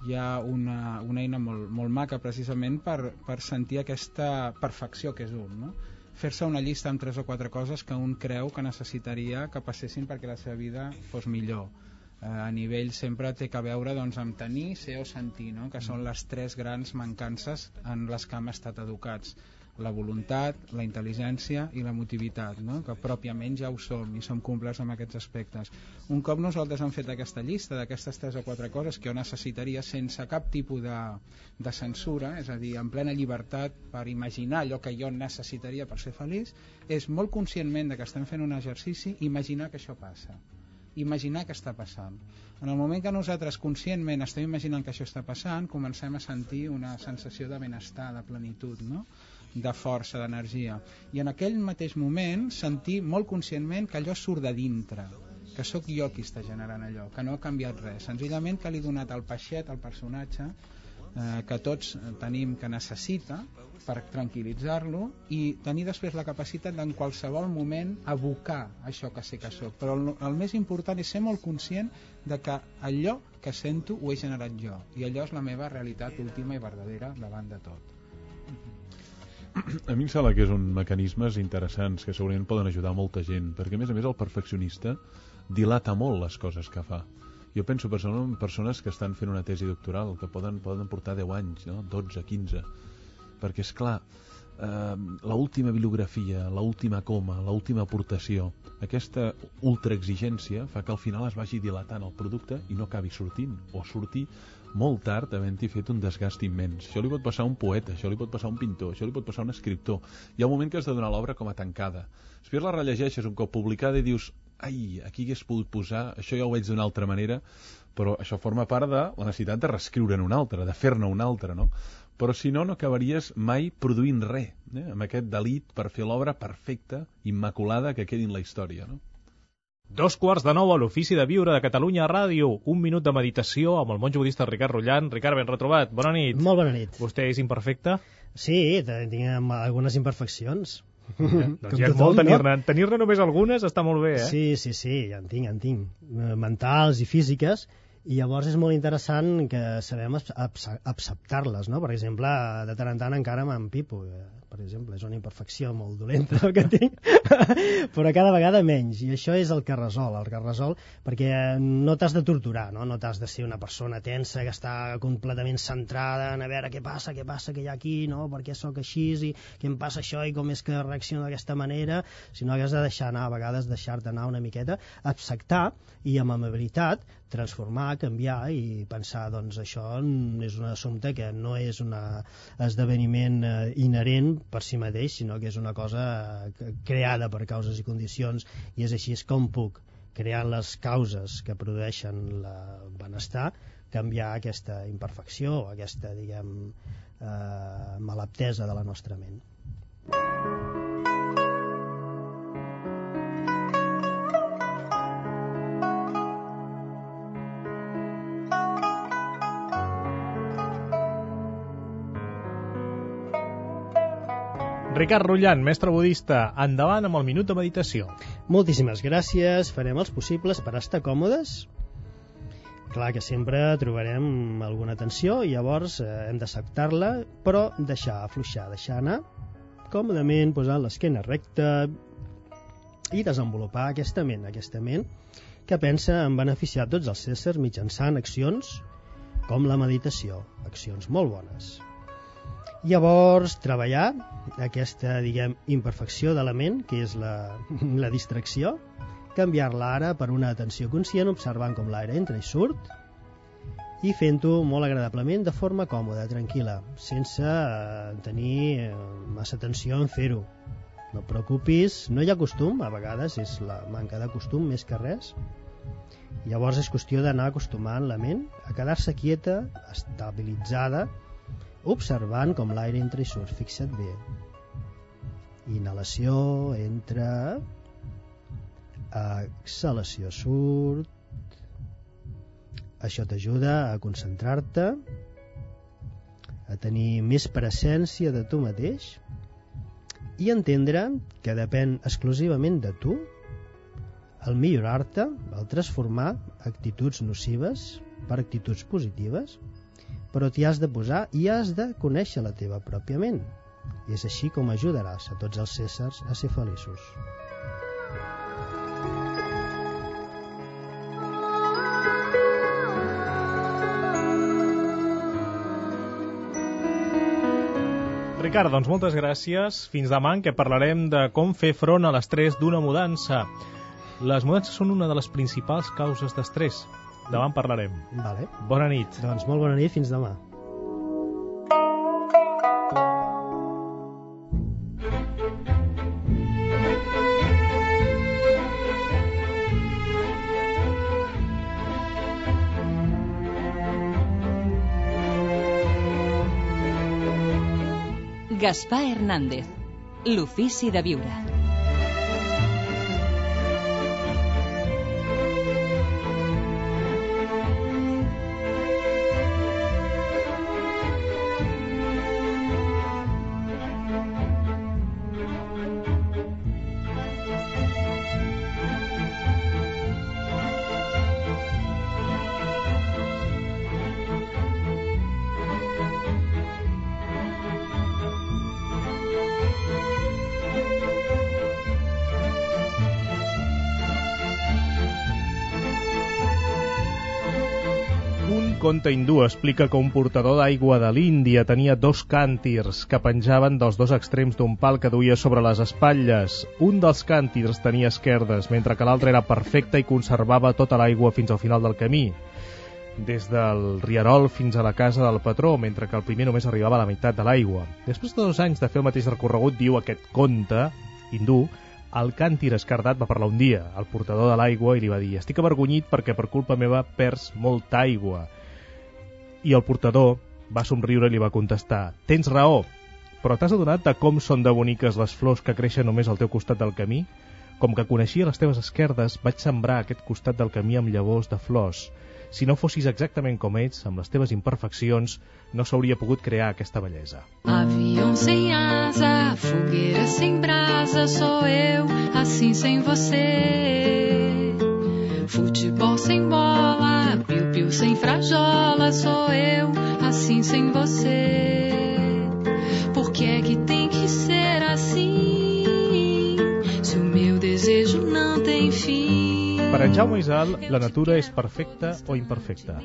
hi ha una, una eina molt, molt maca precisament per, per sentir aquesta perfecció que és un, no? fer-se una llista amb tres o quatre coses que un creu que necessitaria que passessin perquè la seva vida fos millor a nivell sempre té que veure doncs, amb tenir, ser o sentir no? que són les tres grans mancances en les que hem estat educats la voluntat, la intel·ligència i l'emotivitat, no? que pròpiament ja ho som i som complerts amb aquests aspectes. Un cop nosaltres hem fet aquesta llista d'aquestes tres o quatre coses que jo necessitaria sense cap tipus de, de censura, és a dir, en plena llibertat per imaginar allò que jo necessitaria per ser feliç, és molt conscientment de que estem fent un exercici imaginar que això passa imaginar què està passant. En el moment que nosaltres conscientment estem imaginant que això està passant, comencem a sentir una sensació de benestar, de plenitud, no? de força, d'energia. I en aquell mateix moment sentir molt conscientment que allò surt de dintre, que sóc jo qui està generant allò, que no ha canviat res. Senzillament que li he donat el peixet al personatge eh, que tots tenim que necessita per tranquil·litzar-lo i tenir després la capacitat d'en qualsevol moment abocar això que sé que sóc. Però el, el més important és ser molt conscient de que allò que sento ho he generat jo. I allò és la meva realitat última i verdadera davant de tot. A mi em sembla que és un mecanismes interessants que segurament poden ajudar molta gent, perquè a més a més el perfeccionista dilata molt les coses que fa Jo penso personalment en persones que estan fent una tesi doctoral, que poden, poden portar 10 anys, no? 12, 15, perquè és clar, eh, l'última bibliografia, l'última coma, l'última aportació, aquesta ultraexigència fa que al final es vagi dilatant el producte i no acabi sortint, o sortir molt tard havent-hi fet un desgast immens. Això li pot passar a un poeta, això li pot passar a un pintor, això li pot passar a un escriptor. Hi ha un moment que has de donar l'obra com a tancada. Després la rellegeixes un cop publicada i dius ai, aquí hagués pogut posar, això ja ho veig d'una altra manera, però això forma part de la necessitat de reescriure'n una altra, de fer-ne una altra, no? però si no, no acabaries mai produint res, eh? amb aquest delit per fer l'obra perfecta, immaculada, que quedi en la història. No? Dos quarts de nou a l'Ofici de Viure de Catalunya Ràdio. Un minut de meditació amb el monjo budista Ricard Rullant. Ricard, ben retrobat. Bona nit. Molt bona nit. Vostè és imperfecte? Sí, tinc algunes imperfeccions. Ja, doncs ja és molt tenir-ne. No? Tenir-ne només algunes està molt bé, eh? Sí, sí, sí, ja en tinc, ja en tinc. Mentals i físiques, i llavors és molt interessant que sabem acceptar-les, no? Per exemple, de tant en tant encara m'empipo, eh, per exemple, és una imperfecció molt dolenta el que tinc, [LAUGHS] però cada vegada menys, i això és el que resol, el que resol, perquè no t'has de torturar, no? no t'has de ser una persona tensa que està completament centrada en a veure què passa, què passa, què hi ha aquí, no? per què sóc així, i què em passa això, i com és que reacciono d'aquesta manera, sinó que has de deixar anar, a vegades deixar-te anar una miqueta, acceptar, i amb amabilitat, transformar, canviar i pensar, doncs això és un assumpte que no és un esdeveniment eh, per si mateix, sinó que és una cosa creada per causes i condicions i és així com puc crear les causes que produeixen el benestar canviar aquesta imperfecció, aquesta, diguem, eh, malaptesa de la nostra ment. Ricard Rullant, mestre budista, endavant amb el minut de meditació. Moltíssimes gràcies, farem els possibles per estar còmodes. Clar que sempre trobarem alguna tensió i llavors eh, hem d'acceptar-la, però deixar afluixar, deixar anar còmodament, posar l'esquena recta i desenvolupar aquesta ment, aquesta ment que pensa en beneficiar tots els éssers mitjançant accions com la meditació, accions molt bones. Llavors, treballar aquesta, diguem, imperfecció de la ment, que és la, [LAUGHS] la distracció, canviar-la ara per una atenció conscient, observant com l'aire entra i surt, i fent-ho molt agradablement, de forma còmoda, tranquil·la, sense eh, tenir eh, massa tensió en fer-ho. No et preocupis, no hi ha costum, a vegades és la manca de costum més que res. Llavors és qüestió d'anar acostumant la ment a quedar-se quieta, estabilitzada, observant com l'aire entra i surt. Fixa't bé. Inhalació, entra, exhalació, surt. Això t'ajuda a concentrar-te, a tenir més presència de tu mateix i entendre que depèn exclusivament de tu el millorar-te, el transformar actituds nocives per actituds positives però t'hi has de posar i has de conèixer la teva pròpia ment. I és així com ajudaràs a tots els éssers a ser feliços. Ricard, doncs moltes gràcies. Fins demà, què parlarem de com fer front a l'estrès d'una mudança. Les mudances són una de les principals causes d'estrès. Demà en parlarem. Vale. Bona nit. Doncs molt bona nit, fins demà. Gaspar Hernández, l'ofici de viure. Conte hindú explica que un portador d'aigua de l'Índia tenia dos càntirs que penjaven dels dos extrems d'un pal que duia sobre les espatlles. Un dels càntirs tenia esquerdes, mentre que l'altre era perfecte i conservava tota l'aigua fins al final del camí des del Riarol fins a la casa del patró, mentre que el primer només arribava a la meitat de l'aigua. Després de dos anys de fer el mateix recorregut, diu aquest conte hindú, el càntir escardat va parlar un dia al portador de l'aigua i li va dir estic avergonyit perquè per culpa meva perds molta aigua. I el portador va somriure i li va contestar tens raó, però t'has adonat de com són de boniques les flors que creixen només al teu costat del camí? Com que coneixia les teves esquerdes, vaig sembrar aquest costat del camí amb llavors de flors. Si no fossis exactament com ets, amb les teves imperfeccions, no s'hauria pogut crear aquesta bellesa. Avião sem asa, fogueira sem brasa, sou eu, assim sem você. Futebol sem bola, piu-piu sem frajola, sou eu, assim sem você. Por que é que tem que ser assim? Se o meu desejo não tem fim. En Jaume Isal, la natura és perfecta o imperfecta?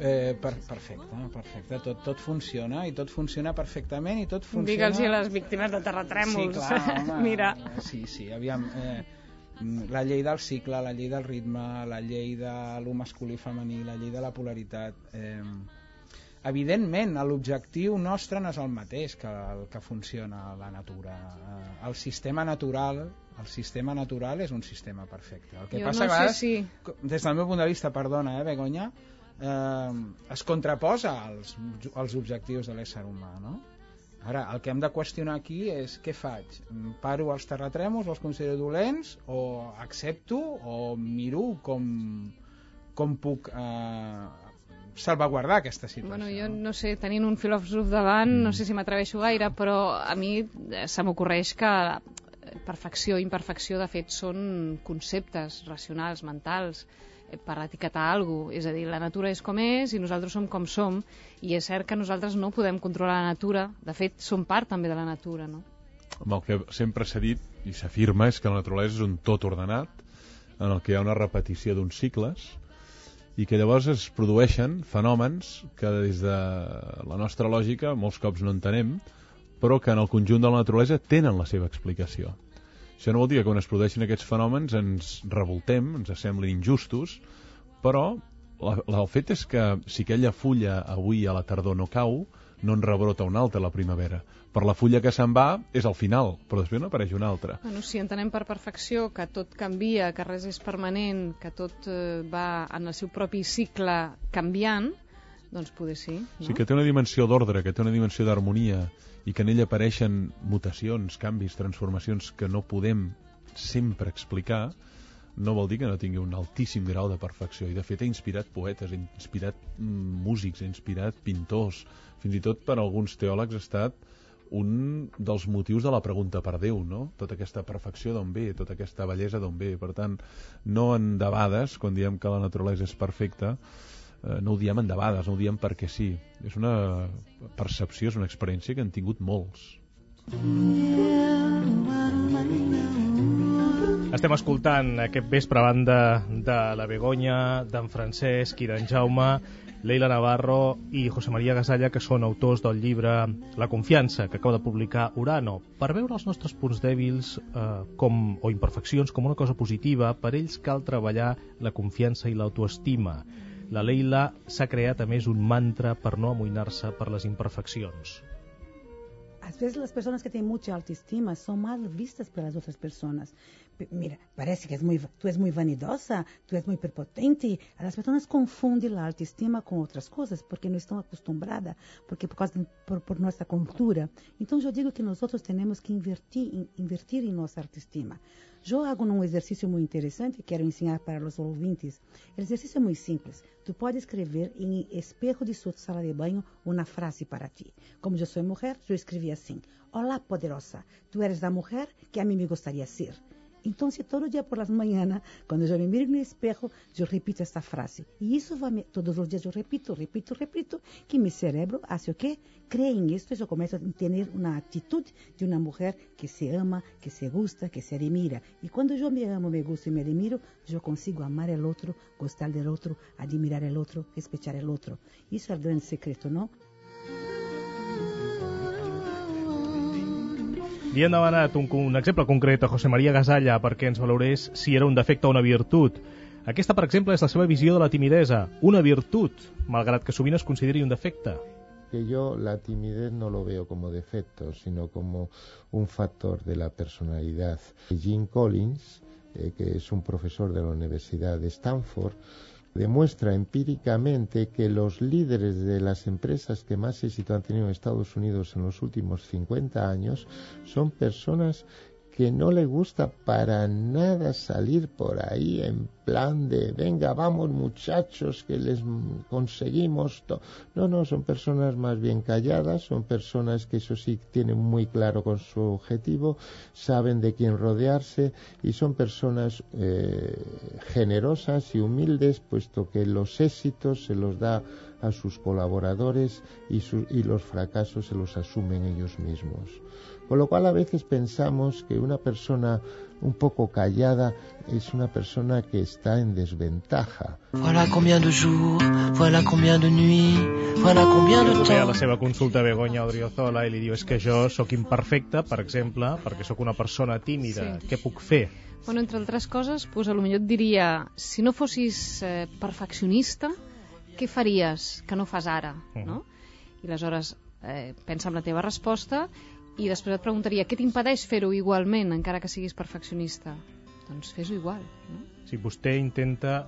Eh, per, perfecte, perfecte. Tot, tot funciona i tot funciona perfectament i tot funciona... Digue'ls a les víctimes de terratrèmols. Sí, clar, [LAUGHS] home, Mira. Sí, sí, aviam... Eh, la llei del cicle, la llei del ritme, la llei de lo masculí i femení, la llei de la polaritat... Eh, evidentment, l'objectiu nostre no és el mateix que el que funciona a la natura. Eh, el sistema natural el sistema natural és un sistema perfecte. El que Jo passa no vegades, si- des del meu punt de vista, perdona, eh, Begoña, eh, es contraposa als, als objectius de l'ésser humà, no? Ara, el que hem de qüestionar aquí és què faig? Mm, Paro els terratrèmols, els considero dolents, o accepto, o miro com, com puc eh, salvaguardar aquesta situació. Bueno, jo no sé, tenint un filòsof davant, no sé si m'atreveixo gaire, però a mi eh, se m'ocorreix que perfecció i imperfecció, de fet, són conceptes racionals, mentals, per etiquetar alguna cosa. És a dir, la natura és com és i nosaltres som com som, i és cert que nosaltres no podem controlar la natura, de fet, som part també de la natura, no? Amb el que sempre s'ha dit i s'afirma és que la naturalesa és un tot ordenat en el que hi ha una repetició d'uns cicles i que llavors es produeixen fenòmens que des de la nostra lògica molts cops no entenem però que en el conjunt de la naturalesa tenen la seva explicació. Això no vol dir que quan es produeixin aquests fenòmens ens revoltem, ens semblin injustos, però la, la, el fet és que si aquella fulla avui a la tardor no cau, no en rebrota una altra a la primavera. Per la fulla que se'n va és al final, però després n'apareix una altra. Bueno, si entenem per perfecció que tot canvia, que res és permanent, que tot eh, va en el seu propi cicle canviant, doncs poder sí. No? Sí que té una dimensió d'ordre, que té una dimensió d'harmonia i que en ella apareixen mutacions, canvis, transformacions que no podem sempre explicar, no vol dir que no tingui un altíssim grau de perfecció. I de fet ha inspirat poetes, ha inspirat mm, músics, ha inspirat pintors, fins i tot per alguns teòlegs ha estat un dels motius de la pregunta per Déu, no? Tota aquesta perfecció d'on ve, tota aquesta bellesa d'on ve. Per tant, no en debades, quan diem que la naturalesa és perfecta, eh, no ho diem en debades, no ho diem perquè sí. És una percepció, és una experiència que han tingut molts. Estem escoltant aquest vespre banda de la Begoña, d'en Francesc i d'en Jaume, Leila Navarro i José María Gasalla, que són autors del llibre La confiança, que acaba de publicar Urano. Per veure els nostres punts dèbils eh, com, o imperfeccions com una cosa positiva, per ells cal treballar la confiança i l'autoestima. La Leila s'ha creat a més un mantra per no amoïnar-se per les imperfeccions. Vezes as pessoas que têm muita autoestima são mal vistas pelas outras pessoas. P- Mira, parece que és muito, tu és muito vanidosa, tu és muito prepotente. As pessoas confundem a autoestima com outras coisas porque não estão acostumadas, porque por causa de, por, por nossa cultura. Então eu digo que nós outros temos que invertir, in- invertir em nossa autoestima. Eu hago um exercício muito interessante que quero ensinar para os ouvintes. O exercício é muito simples. Tu pode escrever em espejo de sua sala de banho uma frase para ti. Como eu sou mulher, eu escrevi assim: Olá, poderosa, tu eres a mulher que a mim me gostaria ser. Entonces, todo día por las mañanas, cuando yo me miro en el espejo, yo repito esta frase. Y eso va, todos los días yo repito, repito, repito, que mi cerebro hace o qué? Cree en esto y yo comienzo a tener una actitud de una mujer que se ama, que se gusta, que se admira. Y cuando yo me amo, me gusto y me admiro, yo consigo amar al otro, gustar del otro, admirar al otro, respetar al otro. Eso es el gran secreto, ¿no? Li hem demanat un, un exemple concret a José María Gasalla perquè ens valorés si era un defecte o una virtut. Aquesta, per exemple, és la seva visió de la timidesa, una virtut, malgrat que sovint es consideri un defecte. que yo la timidez no lo veo como defecto, sino como un factor de la personalidad. Jim Collins, eh, que es un profesor de la Universidad de Stanford, demuestra empíricamente que los líderes de las empresas que más éxito han tenido en Estados Unidos en los últimos 50 años son personas que no le gusta para nada salir por ahí en plan de venga vamos muchachos que les conseguimos to-". no no son personas más bien calladas son personas que eso sí tienen muy claro con su objetivo saben de quién rodearse y son personas eh, generosas y humildes puesto que los éxitos se los da a sus colaboradores y, su- y los fracasos se los asumen ellos mismos con lo cual a veces pensamos que una persona un poco callada es una persona que está en desventaja. Voilà combien de jours, voilà combien de nuits, voilà combien de Ve a la temps. seva consulta a Begoña Odriozola i li diu és que jo sóc imperfecte, per exemple, perquè sóc una persona tímida. Sí. Què puc fer? Bueno, entre altres coses, pues, a lo millor et diria, si no fossis eh, perfeccionista, què faries que no fas ara? No? I aleshores eh, pensa en la teva resposta i després et preguntaria què t'impedeix fer-ho igualment, encara que siguis perfeccionista? Doncs fes-ho igual. No? Si vostè intenta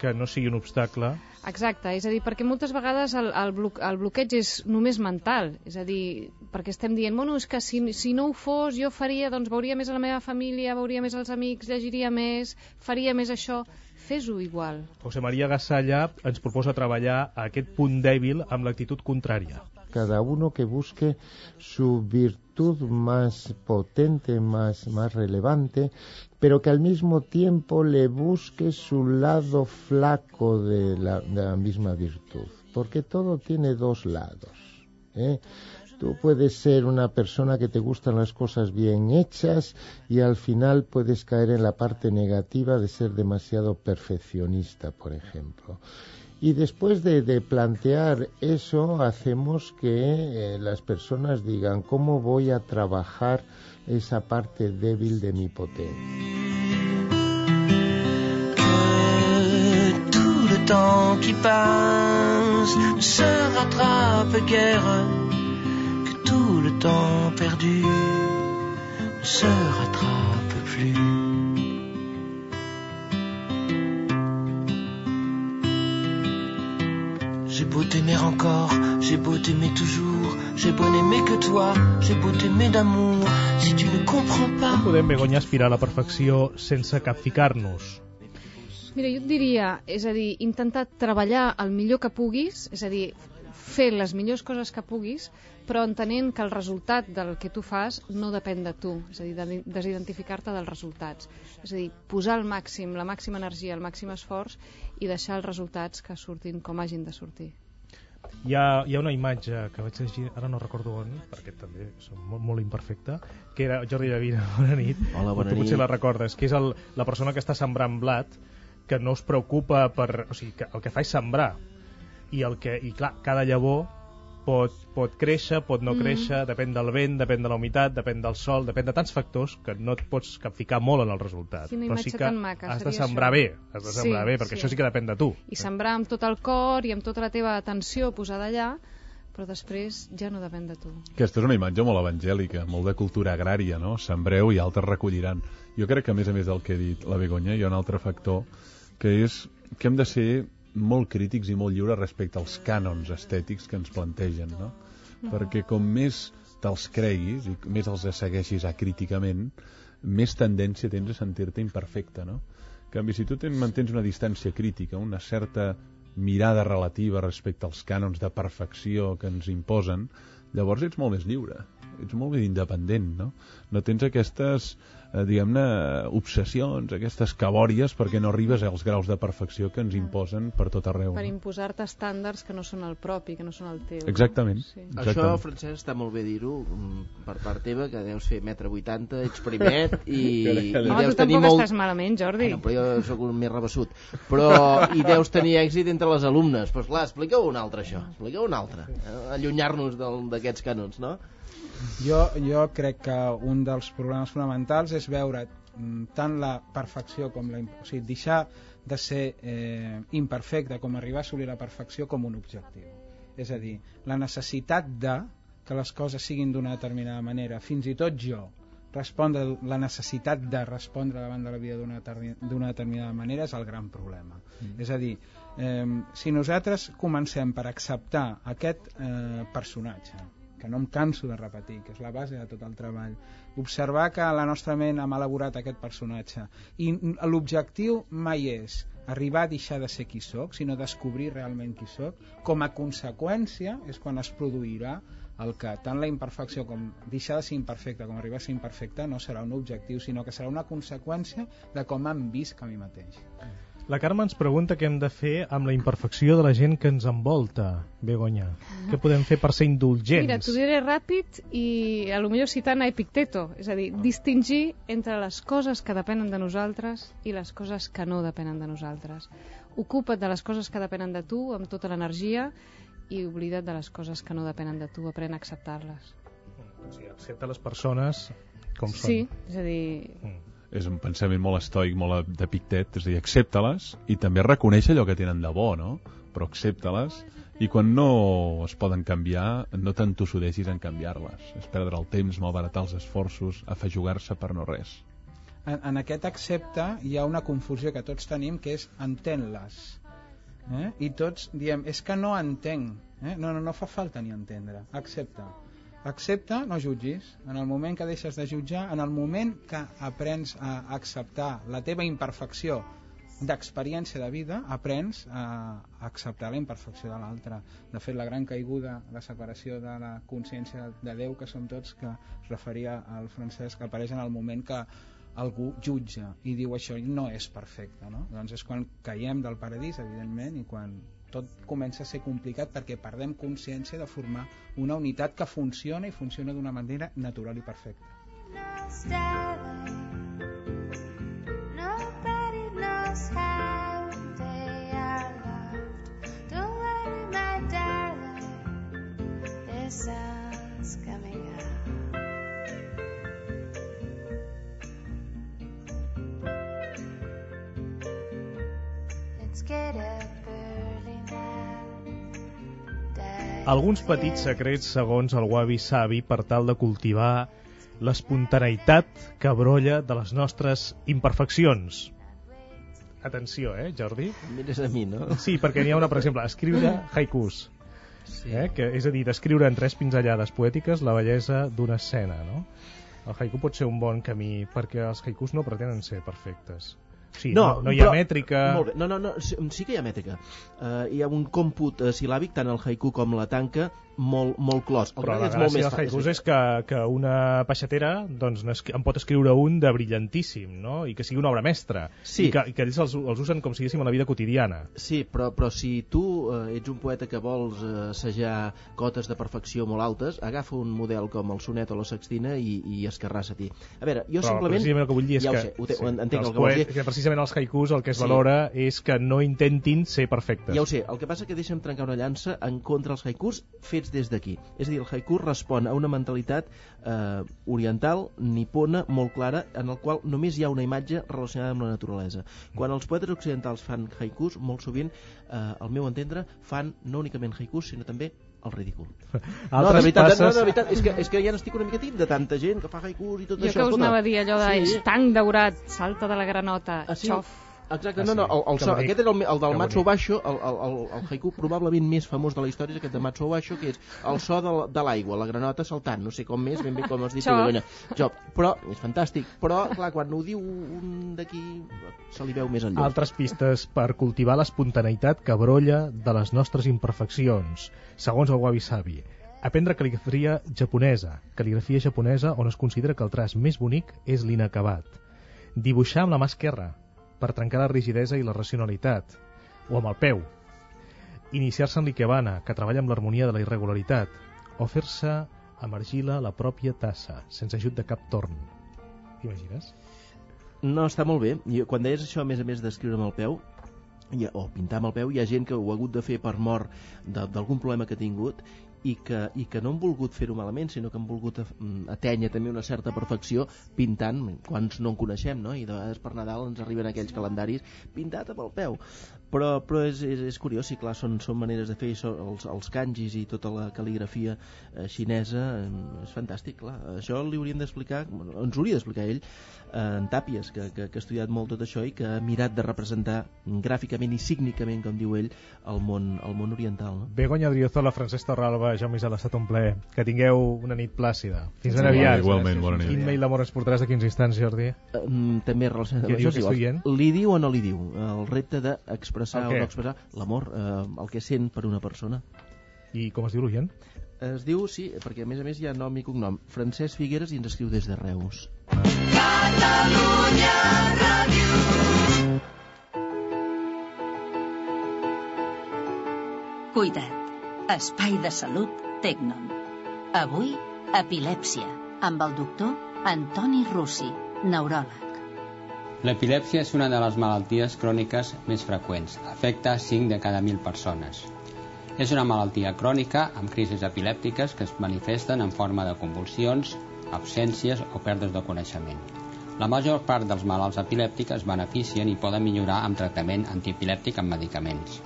que no sigui un obstacle, Exacte, és a dir, perquè moltes vegades el, el, blo el bloqueig és només mental, és a dir, perquè estem dient, bueno, és que si, si no ho fos jo faria, doncs veuria més a la meva família, veuria més els amics, llegiria més, faria més això, fes-ho igual. José María Gasalla ens proposa treballar a aquest punt dèbil amb l'actitud contrària. Cada uno que busque su virtud más potente, más, más relevante, pero que al mismo tiempo le busque su lado flaco de la, misma virtud, porque todo tiene dos lados. ¿eh? Tú puedes ser una persona que te gustan las cosas bien hechas y al final puedes caer en la parte negativa de ser demasiado perfeccionista, por ejemplo. Y después de, de plantear eso, hacemos que eh, las personas digan cómo voy a trabajar esa parte débil de mi potencia. Le se rattrape. Beau t'aimer encore, j'ai beau t'aimer toujours, j'ai beau n'aimer que toi, j'ai beau t'aimer d'amour, si tu ne comprends pas. Com podem, Begoña, aspirar a la perfecció sense capficar-nos? Mira, jo et diria, és a dir, intentar treballar el millor que puguis, és a dir, fer les millors coses que puguis, però entenent que el resultat del que tu fas no depèn de tu, és a dir, de desidentificar-te dels resultats. És a dir, posar al màxim, la màxima energia, el màxim esforç i deixar els resultats que surtin com hagin de sortir. Hi ha, hi ha una imatge que vaig llegir, ara no recordo on, perquè també som molt, molt imperfecte, que era Jordi Llavina, [LAUGHS] bona nit. Hola, bona tu potser nit. la recordes, que és el, la persona que està sembrant blat, que no es preocupa per... O sigui, que el que fa és sembrar. I, el que, i clar, cada llavor pot, pot créixer, pot no Mm. créixer, depèn del vent, depèn de la humitat, depèn del sol, depèn de tants factors que no et pots capficar molt en el resultat. Quina Però sí que tan maca, has de sembrar això. bé, has de Sí, sembrar bé, perquè sí. això sí que depèn de tu. I sembrar amb tot el cor i amb tota la teva atenció posada allà, però després ja no depèn de tu. Aquesta és una imatge molt evangèlica, molt de cultura agrària, no? Sembreu i altres recolliran. Jo crec que, a més a més del que ha dit la Begoña, hi ha un altre factor, que és que hem de ser molt crítics i molt lliures respecte als cànons estètics que ens plantegen, no? Mhm. Perquè com més te'ls creguis i més els segueixis acríticament, més tendència tens a sentir-te imperfecte, no? En canvi, si tu ten, mantens una distància crítica, una certa mirada relativa respecte als cànons de perfecció que ens imposen, llavors ets molt més lliure, ets molt més independent, no? No tens aquestes eh, diguem-ne, obsessions, aquestes cabòries, perquè no arribes als graus de perfecció que ens imposen per tot arreu. Per imposar-te estàndards que no són el propi, que no són el teu. Exactament. Sí. Exactament. Això, Francesc, està molt bé dir-ho mm, per part teva, que deus fer metre 80, ets primet i, [LAUGHS] i Home, deus tu tenir tampoc molt... estàs malament, Jordi. Bueno, però jo sóc un més rebassut. Però i deus tenir èxit entre les alumnes. Però clar, explica un altre això, explica un altre. Eh, Allunyar-nos d'aquests canons, no? Jo, jo crec que un dels problemes fonamentals és veure mm, tant la perfecció com la... O sigui, deixar de ser eh, imperfecte com arribar a assolir la perfecció com un objectiu. És a dir, la necessitat de que les coses siguin d'una determinada manera, fins i tot jo, respondre la necessitat de respondre davant de la vida d'una determinada manera és el gran problema. Mm. És a dir, eh, si nosaltres comencem per acceptar aquest eh, personatge, que no em canso de repetir, que és la base de tot el treball, observar que la nostra ment hem elaborat aquest personatge. I l'objectiu mai és arribar a deixar de ser qui sóc, sinó descobrir realment qui sóc, com a conseqüència és quan es produirà el que tant la imperfecció com deixar de ser imperfecte com arribar a ser imperfecte no serà un objectiu, sinó que serà una conseqüència de com em visc a mi mateix. La Carme ens pregunta què hem de fer amb la imperfecció de la gent que ens envolta, Begoña. Què podem fer per ser indulgents? Mira, t'ho diré ràpid i a lo millor citant a Epicteto, és a dir, distingir entre les coses que depenen de nosaltres i les coses que no depenen de nosaltres. Ocupa't de les coses que depenen de tu amb tota l'energia i oblida't de les coses que no depenen de tu, aprèn a acceptar-les. O sigui, accepta les persones com són. Sí, és a dir, És un pensament molt estoic, molt de Pictet, és a dir, accepta-les i també reconeix allò que tenen de bo, no? Però accepta-les i quan no es poden canviar, no t'entossudeixis en canviar-les. És perdre el temps, malbaratar els esforços, afajugar-se per no res. en, en aquest accepte hi ha una confusió que tots tenim que és entén-les eh? i tots diem és que no entenc eh? no, no, no fa falta ni entendre accepta accepta, no jutgis en el moment que deixes de jutjar en el moment que aprens a acceptar la teva imperfecció d'experiència de vida aprens a acceptar la imperfecció de l'altre de fet la gran caiguda la separació de la consciència de Déu que som tots que es referia al Francesc apareix en el moment que algú jutja i diu això no és perfecte no? doncs és quan caiem del paradís evidentment i quan tot comença a ser complicat perquè perdem consciència de formar una unitat que funciona i funciona d'una manera natural i perfecta Alguns petits secrets segons el Wabi Sabi per tal de cultivar l'espontaneïtat que brolla de les nostres imperfeccions. Atenció, eh, Jordi? Mires a mi, no? Sí, perquè n'hi ha una, per exemple, escriure haikus. Sí. Eh? Que, és a dir, descriure en tres pinzellades poètiques la bellesa d'una escena, no? El haiku pot ser un bon camí perquè els haikus no pretenen ser perfectes. Sí, no, no, no hi ha però- mètrica... Molt bé. No, no, no, sí, sí que hi ha mètrica. Uh, hi ha un còmput uh, silàbic, tant el haiku com la tanca, molt, molt clos. El Però la és molt gràcia més del fa- haikus és que, que una peixatera doncs, en pot escriure un de brillantíssim, no? I que sigui una obra mestra. Sí. I que, i que ells els, els usen com si diguéssim a la vida quotidiana. Sí, però, però si tu eh, ets un poeta que vols eh, assajar cotes de perfecció molt altes, agafa un model com el sonet o la sextina i, i escarrassa a veure, jo Però simplement... precisament el que vull dir és ja que, sé, te, sí, entenc que els el que dir. que precisament els haikus el que es Sí. valora és que no intentin ser perfectes. Ja ho sé, el que passa que deixa'm trencar una llança en contra els haikus fets des d'aquí. És a dir, el haiku respon a una mentalitat eh, oriental, nipona, molt clara, en el qual només hi ha una imatge relacionada amb la naturalesa. Quan els poetes occidentals fan haikus, molt sovint, eh, al meu entendre, fan no únicament haikus, sinó també el ridícul. [LAUGHS] no, de Altres veritat, passes- no, de veritat, és que, és que ja n'estic una mica tip de tanta gent que fa haikus i tot jo això. que us escolta. anava a dir allò de Sí. estanc daurat, salta de la granota, Ah, sí? xof. Exacte, Ah, no, no, el, el, bonic. aquest era el, el del Matsuo. Basho, el, el, el, el haiku probablement més famós de la història és aquest de Matsuo Basho, que és el so de, la- de l'aigua, la granota saltant, no sé com més, ben bé com has dit tu, Xop. Begoña. Xop. Però, és fantàstic, però, clar, quan ho diu un d'aquí, se li veu més enllà. Altres pistes per cultivar l'espontaneïtat que brolla de les nostres imperfeccions, segons el Wabi Sabi. Aprendre cal·ligrafia japonesa. Cal·ligrafia japonesa on es considera que el traç més bonic és l'inacabat. Dibuixar amb la mà esquerra, per trencar la rigidesa i la racionalitat. O amb el peu. Iniciar-se en l'ikebana, que treballa amb l'harmonia de la irregularitat. O fer-se amb argila la pròpia tassa, sense ajut de cap torn. T'imagines? No, està molt bé. I quan deies això, a més a més d'escriure amb el peu, ha, o pintar amb el peu, hi ha gent que ho ha hagut de fer per mort d'algun problema que ha tingut i que, i que no han volgut fer-ho malament, sinó que han volgut mm, atènyer també una certa perfecció pintant, quants no en coneixem, no? I de vegades per Nadal ens arriben aquells calendaris pintat amb el peu. Però, però és, és, és curiós, sí, clar, són, són maneres de fer els, els kanjis i tota la cal·ligrafia eh, xinesa, eh, és fantàstic, clar. Això li hauríem d'explicar, bueno, ens hauria d'explicar ell, eh, en Tàpies, que, que, que ha estudiat molt tot això i que ha mirat de representar gràficament i sígnicament, com diu ell, el món, el món oriental. No? Begoña Driozola, Francesc Torralba, Jaume Isala, ha estat un plaer. Que tingueu una nit plàcida. Fins ben aviat. Igualment, bona nit. Quin mail d'amor ens portaràs d'aquí uns instants, Jordi? Um, també relacionat amb Què diu això, si vols. Li diu o no li diu? El repte d'expressar El o no expressar l'amor, eh, el que sent per una persona. I com es diu l'oient? Es diu, sí, perquè a més a més hi ha nom i cognom. Francesc Figueres i ens escriu des de Reus. Catalunya Ràdio. Cuida't. Espai de salut Tecnon. Avui, epilèpsia, amb el doctor Antoni Russi, neuròleg. L'epilèpsia és una de les malalties cròniques més freqüents. Afecta 5 de cada 1.000 persones. És una malaltia crònica amb crisis epilèptiques que es manifesten en forma de convulsions, absències o pèrdues de coneixement. La major part dels malalts epilèptics es beneficien i poden millorar amb tractament antiepilèptic amb medicaments.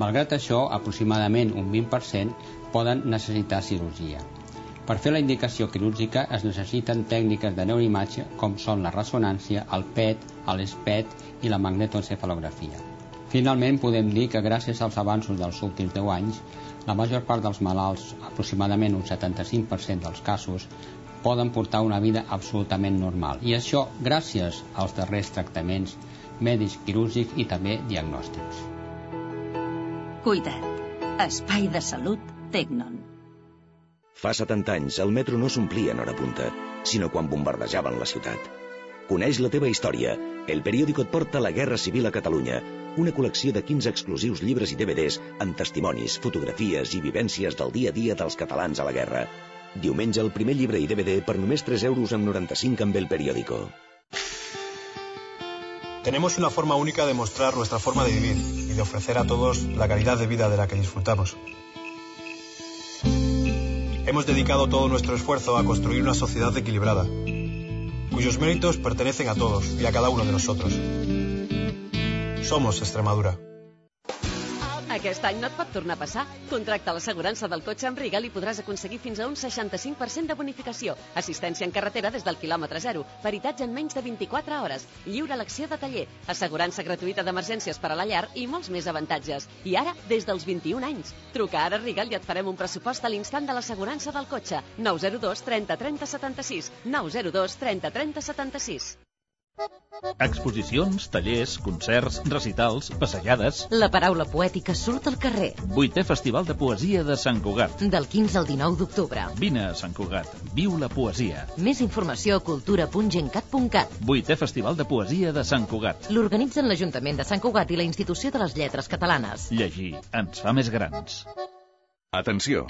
Malgrat això, aproximadament un 20% poden necessitar cirurgia. Per fer la indicació quirúrgica es necessiten tècniques de neuroimatge com són la ressonància, el PET, l'ESPET i la magnetoencefalografia. Finalment, podem dir que gràcies als avanços dels últims 10 anys, la major part dels malalts, aproximadament un 75% dels casos, poden portar una vida absolutament normal. I això gràcies als darrers tractaments mèdics, quirúrgics i també diagnòstics. Cuida't. Espai de salut Tecnon. Fa 70 anys, el metro no s'omplia en hora punta, sinó quan bombardejaven la ciutat. Coneix la teva història. El periòdico et porta la Guerra Civil a Catalunya, una col·lecció de 15 exclusius llibres i DVDs amb testimonis, fotografies i vivències del dia a dia dels catalans a la guerra. Diumenge el primer llibre i DVD per només 3 euros amb 95 amb el periòdico. Tenemos una forma única de mostrar nuestra forma de vivir y de ofrecer a todos la calidad de vida de la que disfrutamos. Hemos dedicado todo nuestro esfuerzo a construir una sociedad equilibrada, cuyos méritos pertenecen a todos y a cada uno de nosotros. Somos Extremadura. Aquest any no et pot tornar a passar? Contracta l'assegurança del cotxe amb Rigal i podràs aconseguir fins a un 65% de bonificació, assistència en carretera des del quilòmetre zero, peritatge en menys de 24 hores, lliure elecció de taller, assegurança gratuïta d'emergències per a la llar i molts més avantatges. I ara, des dels 21 anys. Truca ara a Rigal i et farem un pressupost a l'instant de l'assegurança del cotxe. 902 30 30 76. 902 30 30 76. Exposicions, tallers, concerts, recitals, passejades... La paraula poètica surt al carrer. Vuitè Festival de Poesia de Sant Cugat. Del 15 al 19 d'octubre. Vine a Sant Cugat. Viu la poesia. Més informació a cultura.gencat.cat. Vuitè Festival de Poesia de Sant Cugat. L'organitzen l'Ajuntament de Sant Cugat i la Institució de les Lletres Catalanes. Llegir ens fa més grans. Atenció!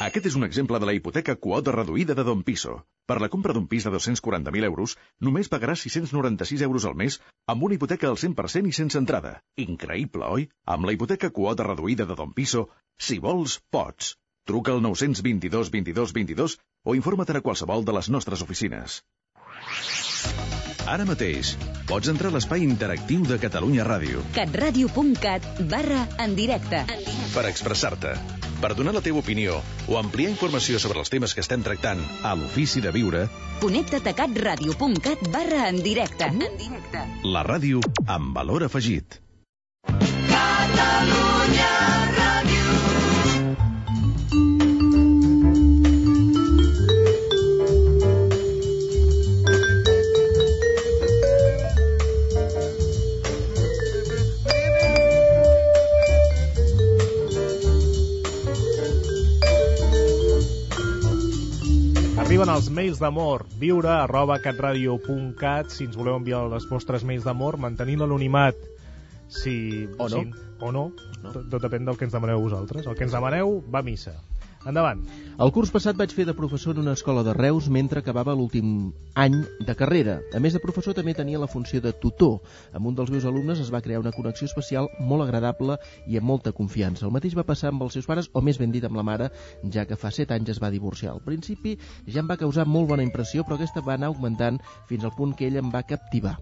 Aquest és un exemple de la hipoteca quota reduïda de Don Piso. Per la compra d'un pis de 240.000 euros, només pagaràs 696 euros al mes amb una hipoteca al 100% i sense entrada. Increïble, oi? Amb la hipoteca quota reduïda de Don Piso, si vols, pots. Truca al 922 22 22 o informa't a qualsevol de les nostres oficines. Ara mateix, pots entrar a l'espai interactiu de Catalunya Ràdio catradio.cat barra en directe. per expressar-te, per donar la teva opinió o ampliar informació sobre els temes que estem tractant a l'Ofici de Viure, Connecta't a catradio.cat barra en directe. En directe. la ràdio amb valor afegit. Catalunya arriben els mails d'amor. Viure arroba catradio.cat si ens voleu enviar les vostres mails d'amor, mantenint l'anonimat. Si, O no. Si, o no. no. Tot, tot depèn del que ens demaneu vosaltres. El que ens demaneu va a missa. Endavant. El curs passat vaig fer de professor en una escola de Reus mentre acabava l'últim any de carrera. A més de professor també tenia la funció de tutor. Amb un dels meus alumnes es va crear una connexió especial molt agradable i amb molta confiança. El mateix va passar amb els seus pares, o més ben dit amb la mare, ja que fa 7 anys es va divorciar. Al principi ja em va causar molt bona impressió, però aquesta va anar augmentant fins al punt que ell em va captivar.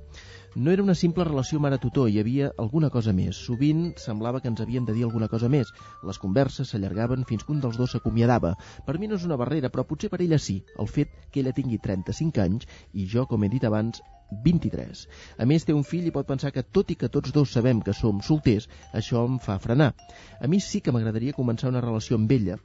No era una simple relació mare-tutor, hi havia alguna cosa més. Sovint semblava que ens havíem de dir alguna cosa més. Les converses s'allargaven fins que un dels dos s'acomiadava. Per mi no és una barrera, però potser per ella sí, el fet que ella tingui 35 anys i jo, com he dit abans, 23. A més, té un fill i pot pensar que, tot i que tots dos sabem que som solters, això em fa frenar. A mi sí que m'agradaria començar una relació amb ella,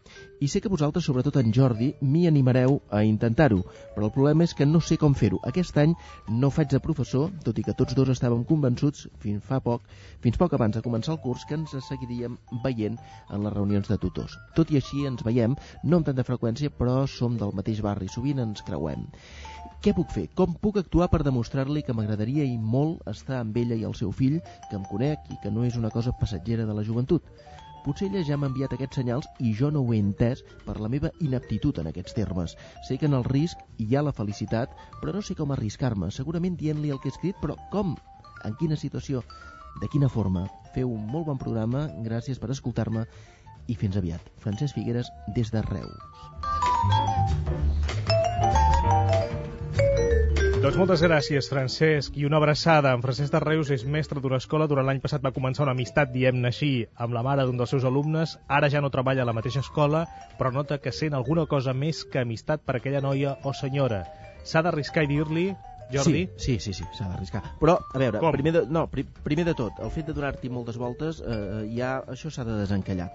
i sé que vosaltres, sobretot en Jordi, m'hi animareu a intentar-ho, però el problema és que no sé com fer-ho. Aquest any no faig de professor, tot i que tots dos estàvem convençuts fins fa poc, fins poc abans de començar el curs, que ens seguiríem veient en les reunions de tutors. Tot i així ens veiem, no amb tanta freqüència, però som del mateix barri, sovint ens creuem. Què puc fer? Com puc actuar per demostrar-li que m'agradaria i molt estar amb ella i el seu fill, que em conec i que no és una cosa passatgera de la joventut? Potser ella ja m'ha enviat aquests senyals i jo no ho he entès per la meva inaptitud en aquests termes. Sé que en el risc hi ha la felicitat, però no sé com arriscar-me. Segurament dient-li el que he escrit, però com? En quina situació? De quina forma? Feu un molt bon programa, gràcies per escoltar-me i fins aviat. Francesc Figueres, des de Reus. Doncs moltes gràcies, Francesc, i una abraçada. En Francesc de Reus és mestre d'una escola. Durant l'any passat va començar una amistat, diem-ne així, amb la mare d'un dels seus alumnes. Ara ja no treballa a la mateixa escola, però nota que sent alguna cosa més que amistat per aquella noia o senyora. S'ha d'arriscar i dir-li, Jordi? Sí, sí, sí, sí s'ha d'arriscar. Però, a veure, Com? primer de, no, pri, primer de tot, el fet de donar-t'hi moltes voltes, eh, ja, això s'ha de desencallar.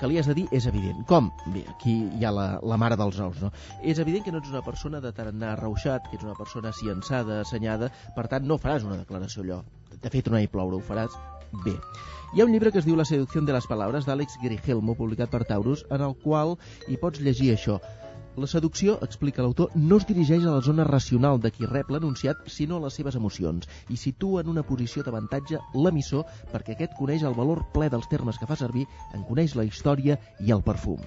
Que li has de dir és evident. Com? Bé, aquí hi ha la, la mare dels ous, no? És evident que no ets una persona de tarannà arrauxat, que ets una persona ciençada, assenyada, per tant no faràs una declaració allò. De fet, no hi ploure, ho faràs bé. Hi ha un llibre que es diu La seducció de les paraules d'Àlex Grigelmo, publicat per Taurus, en el qual hi pots llegir això. La seducció, explica l'autor, no es dirigeix a la zona racional de qui rep l'anunciat, sinó a les seves emocions, i situa en una posició d'avantatge l'emissor perquè aquest coneix el valor ple dels termes que fa servir, en coneix la història i el perfum.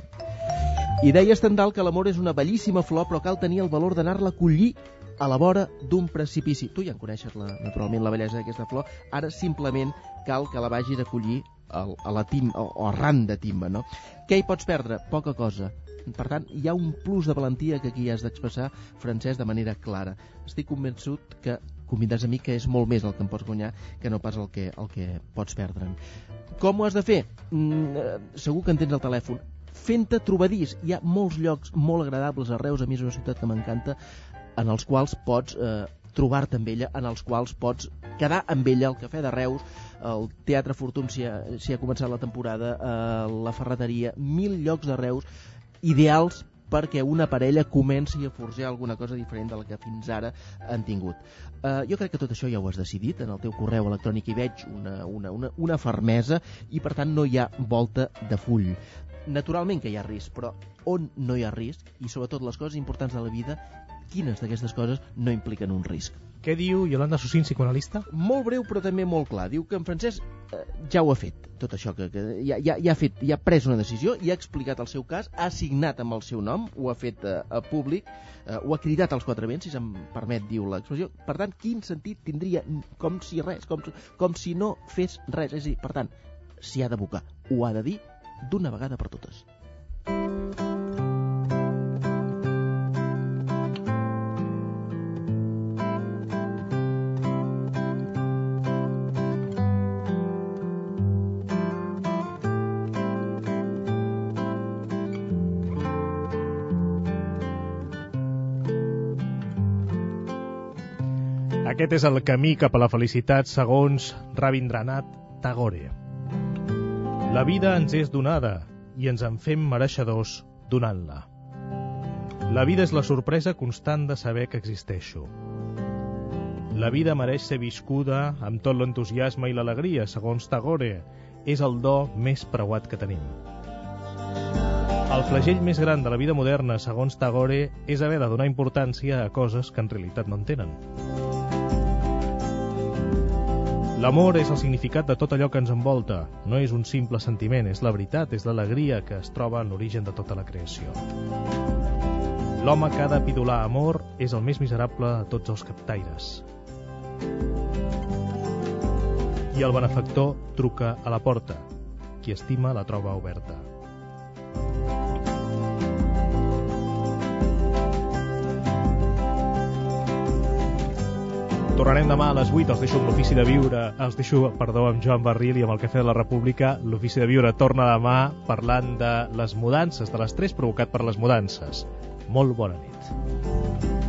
I deia Stendhal que l'amor és una bellíssima flor, però cal tenir el valor d'anar-la a collir a la vora d'un precipici. Tu ja en coneixes, la, naturalment, la bellesa d'aquesta flor. Ara simplement cal que la vagis a collir a la tim, o, o arran de timba, no? Què hi pots perdre? Poca cosa. Per tant, hi ha un plus de valentia que aquí has d'expressar, Francesc, de manera clara. Estic convençut que convindràs a mi que és molt més el que em pots guanyar que no pas el que, el que pots perdre'n. Com ho has de fer? Mm, eh, segur que en tens el telèfon. Fent-te trobadís. Hi ha molts llocs molt agradables a Reus, a mi és una ciutat que m'encanta, en els quals pots eh, trobar-te amb ella, en els quals pots quedar amb ella al Cafè de Reus, el Teatre Fortun si ha, ha començat la temporada, eh, la Ferreteria, mil llocs de Reus ideals perquè una parella comenci a forjar alguna cosa diferent de la que fins ara han tingut. Uh, jo crec que tot això ja ho has decidit, en el teu correu electrònic hi veig una, una, una, una fermesa i per tant no hi ha volta de full. Naturalment que hi ha risc, però on no hi ha risc i sobretot les coses importants de la vida, quines d'aquestes coses no impliquen un risc? Què diu Yolanda Susín, psicoanalista? Molt breu però també molt clar. Diu que en Francesc eh, ja ho ha fet, tot això, que, que ja, ja, ja, ha fet, ja ha pres una decisió, ja ha explicat el seu cas, ha signat amb el seu nom, ho ha fet eh, a públic, eh, ho ha cridat als quatre vents, si se'm permet, diu l'expressió. Per tant, quin sentit tindria com si res, com, com si no fes res? És a dir, per tant, s'hi ha d'abocar, ho ha de dir d'una vegada per totes. Aquest és el camí cap a la felicitat segons Rabindranath Tagore. La vida ens és donada i ens en fem mereixedors donant-la. La vida és la sorpresa constant de saber que existeixo. La vida mereix ser viscuda amb tot l'entusiasme i l'alegria, segons Tagore. És el do més preuat que tenim. El flagell més gran de la vida moderna, segons Tagore, és haver de donar importància a coses que en realitat no en tenen. L'amor és el significat de tot allò que ens envolta. No és un simple sentiment, és la veritat, és l'alegria que es troba en l'origen de tota la creació. L'home que ha de pidolar amor és el més miserable de tots els captaires. I el benefactor truca a la porta. Qui estima la troba oberta. Tornarem demà a les 8, els deixo amb l'Ofici de Viure, els deixo, perdó, amb Joan Barril i amb el Cafè de la República. L'Ofici de Viure torna demà parlant de les mudances, de l'estrès provocat per les mudances. Molt bona nit.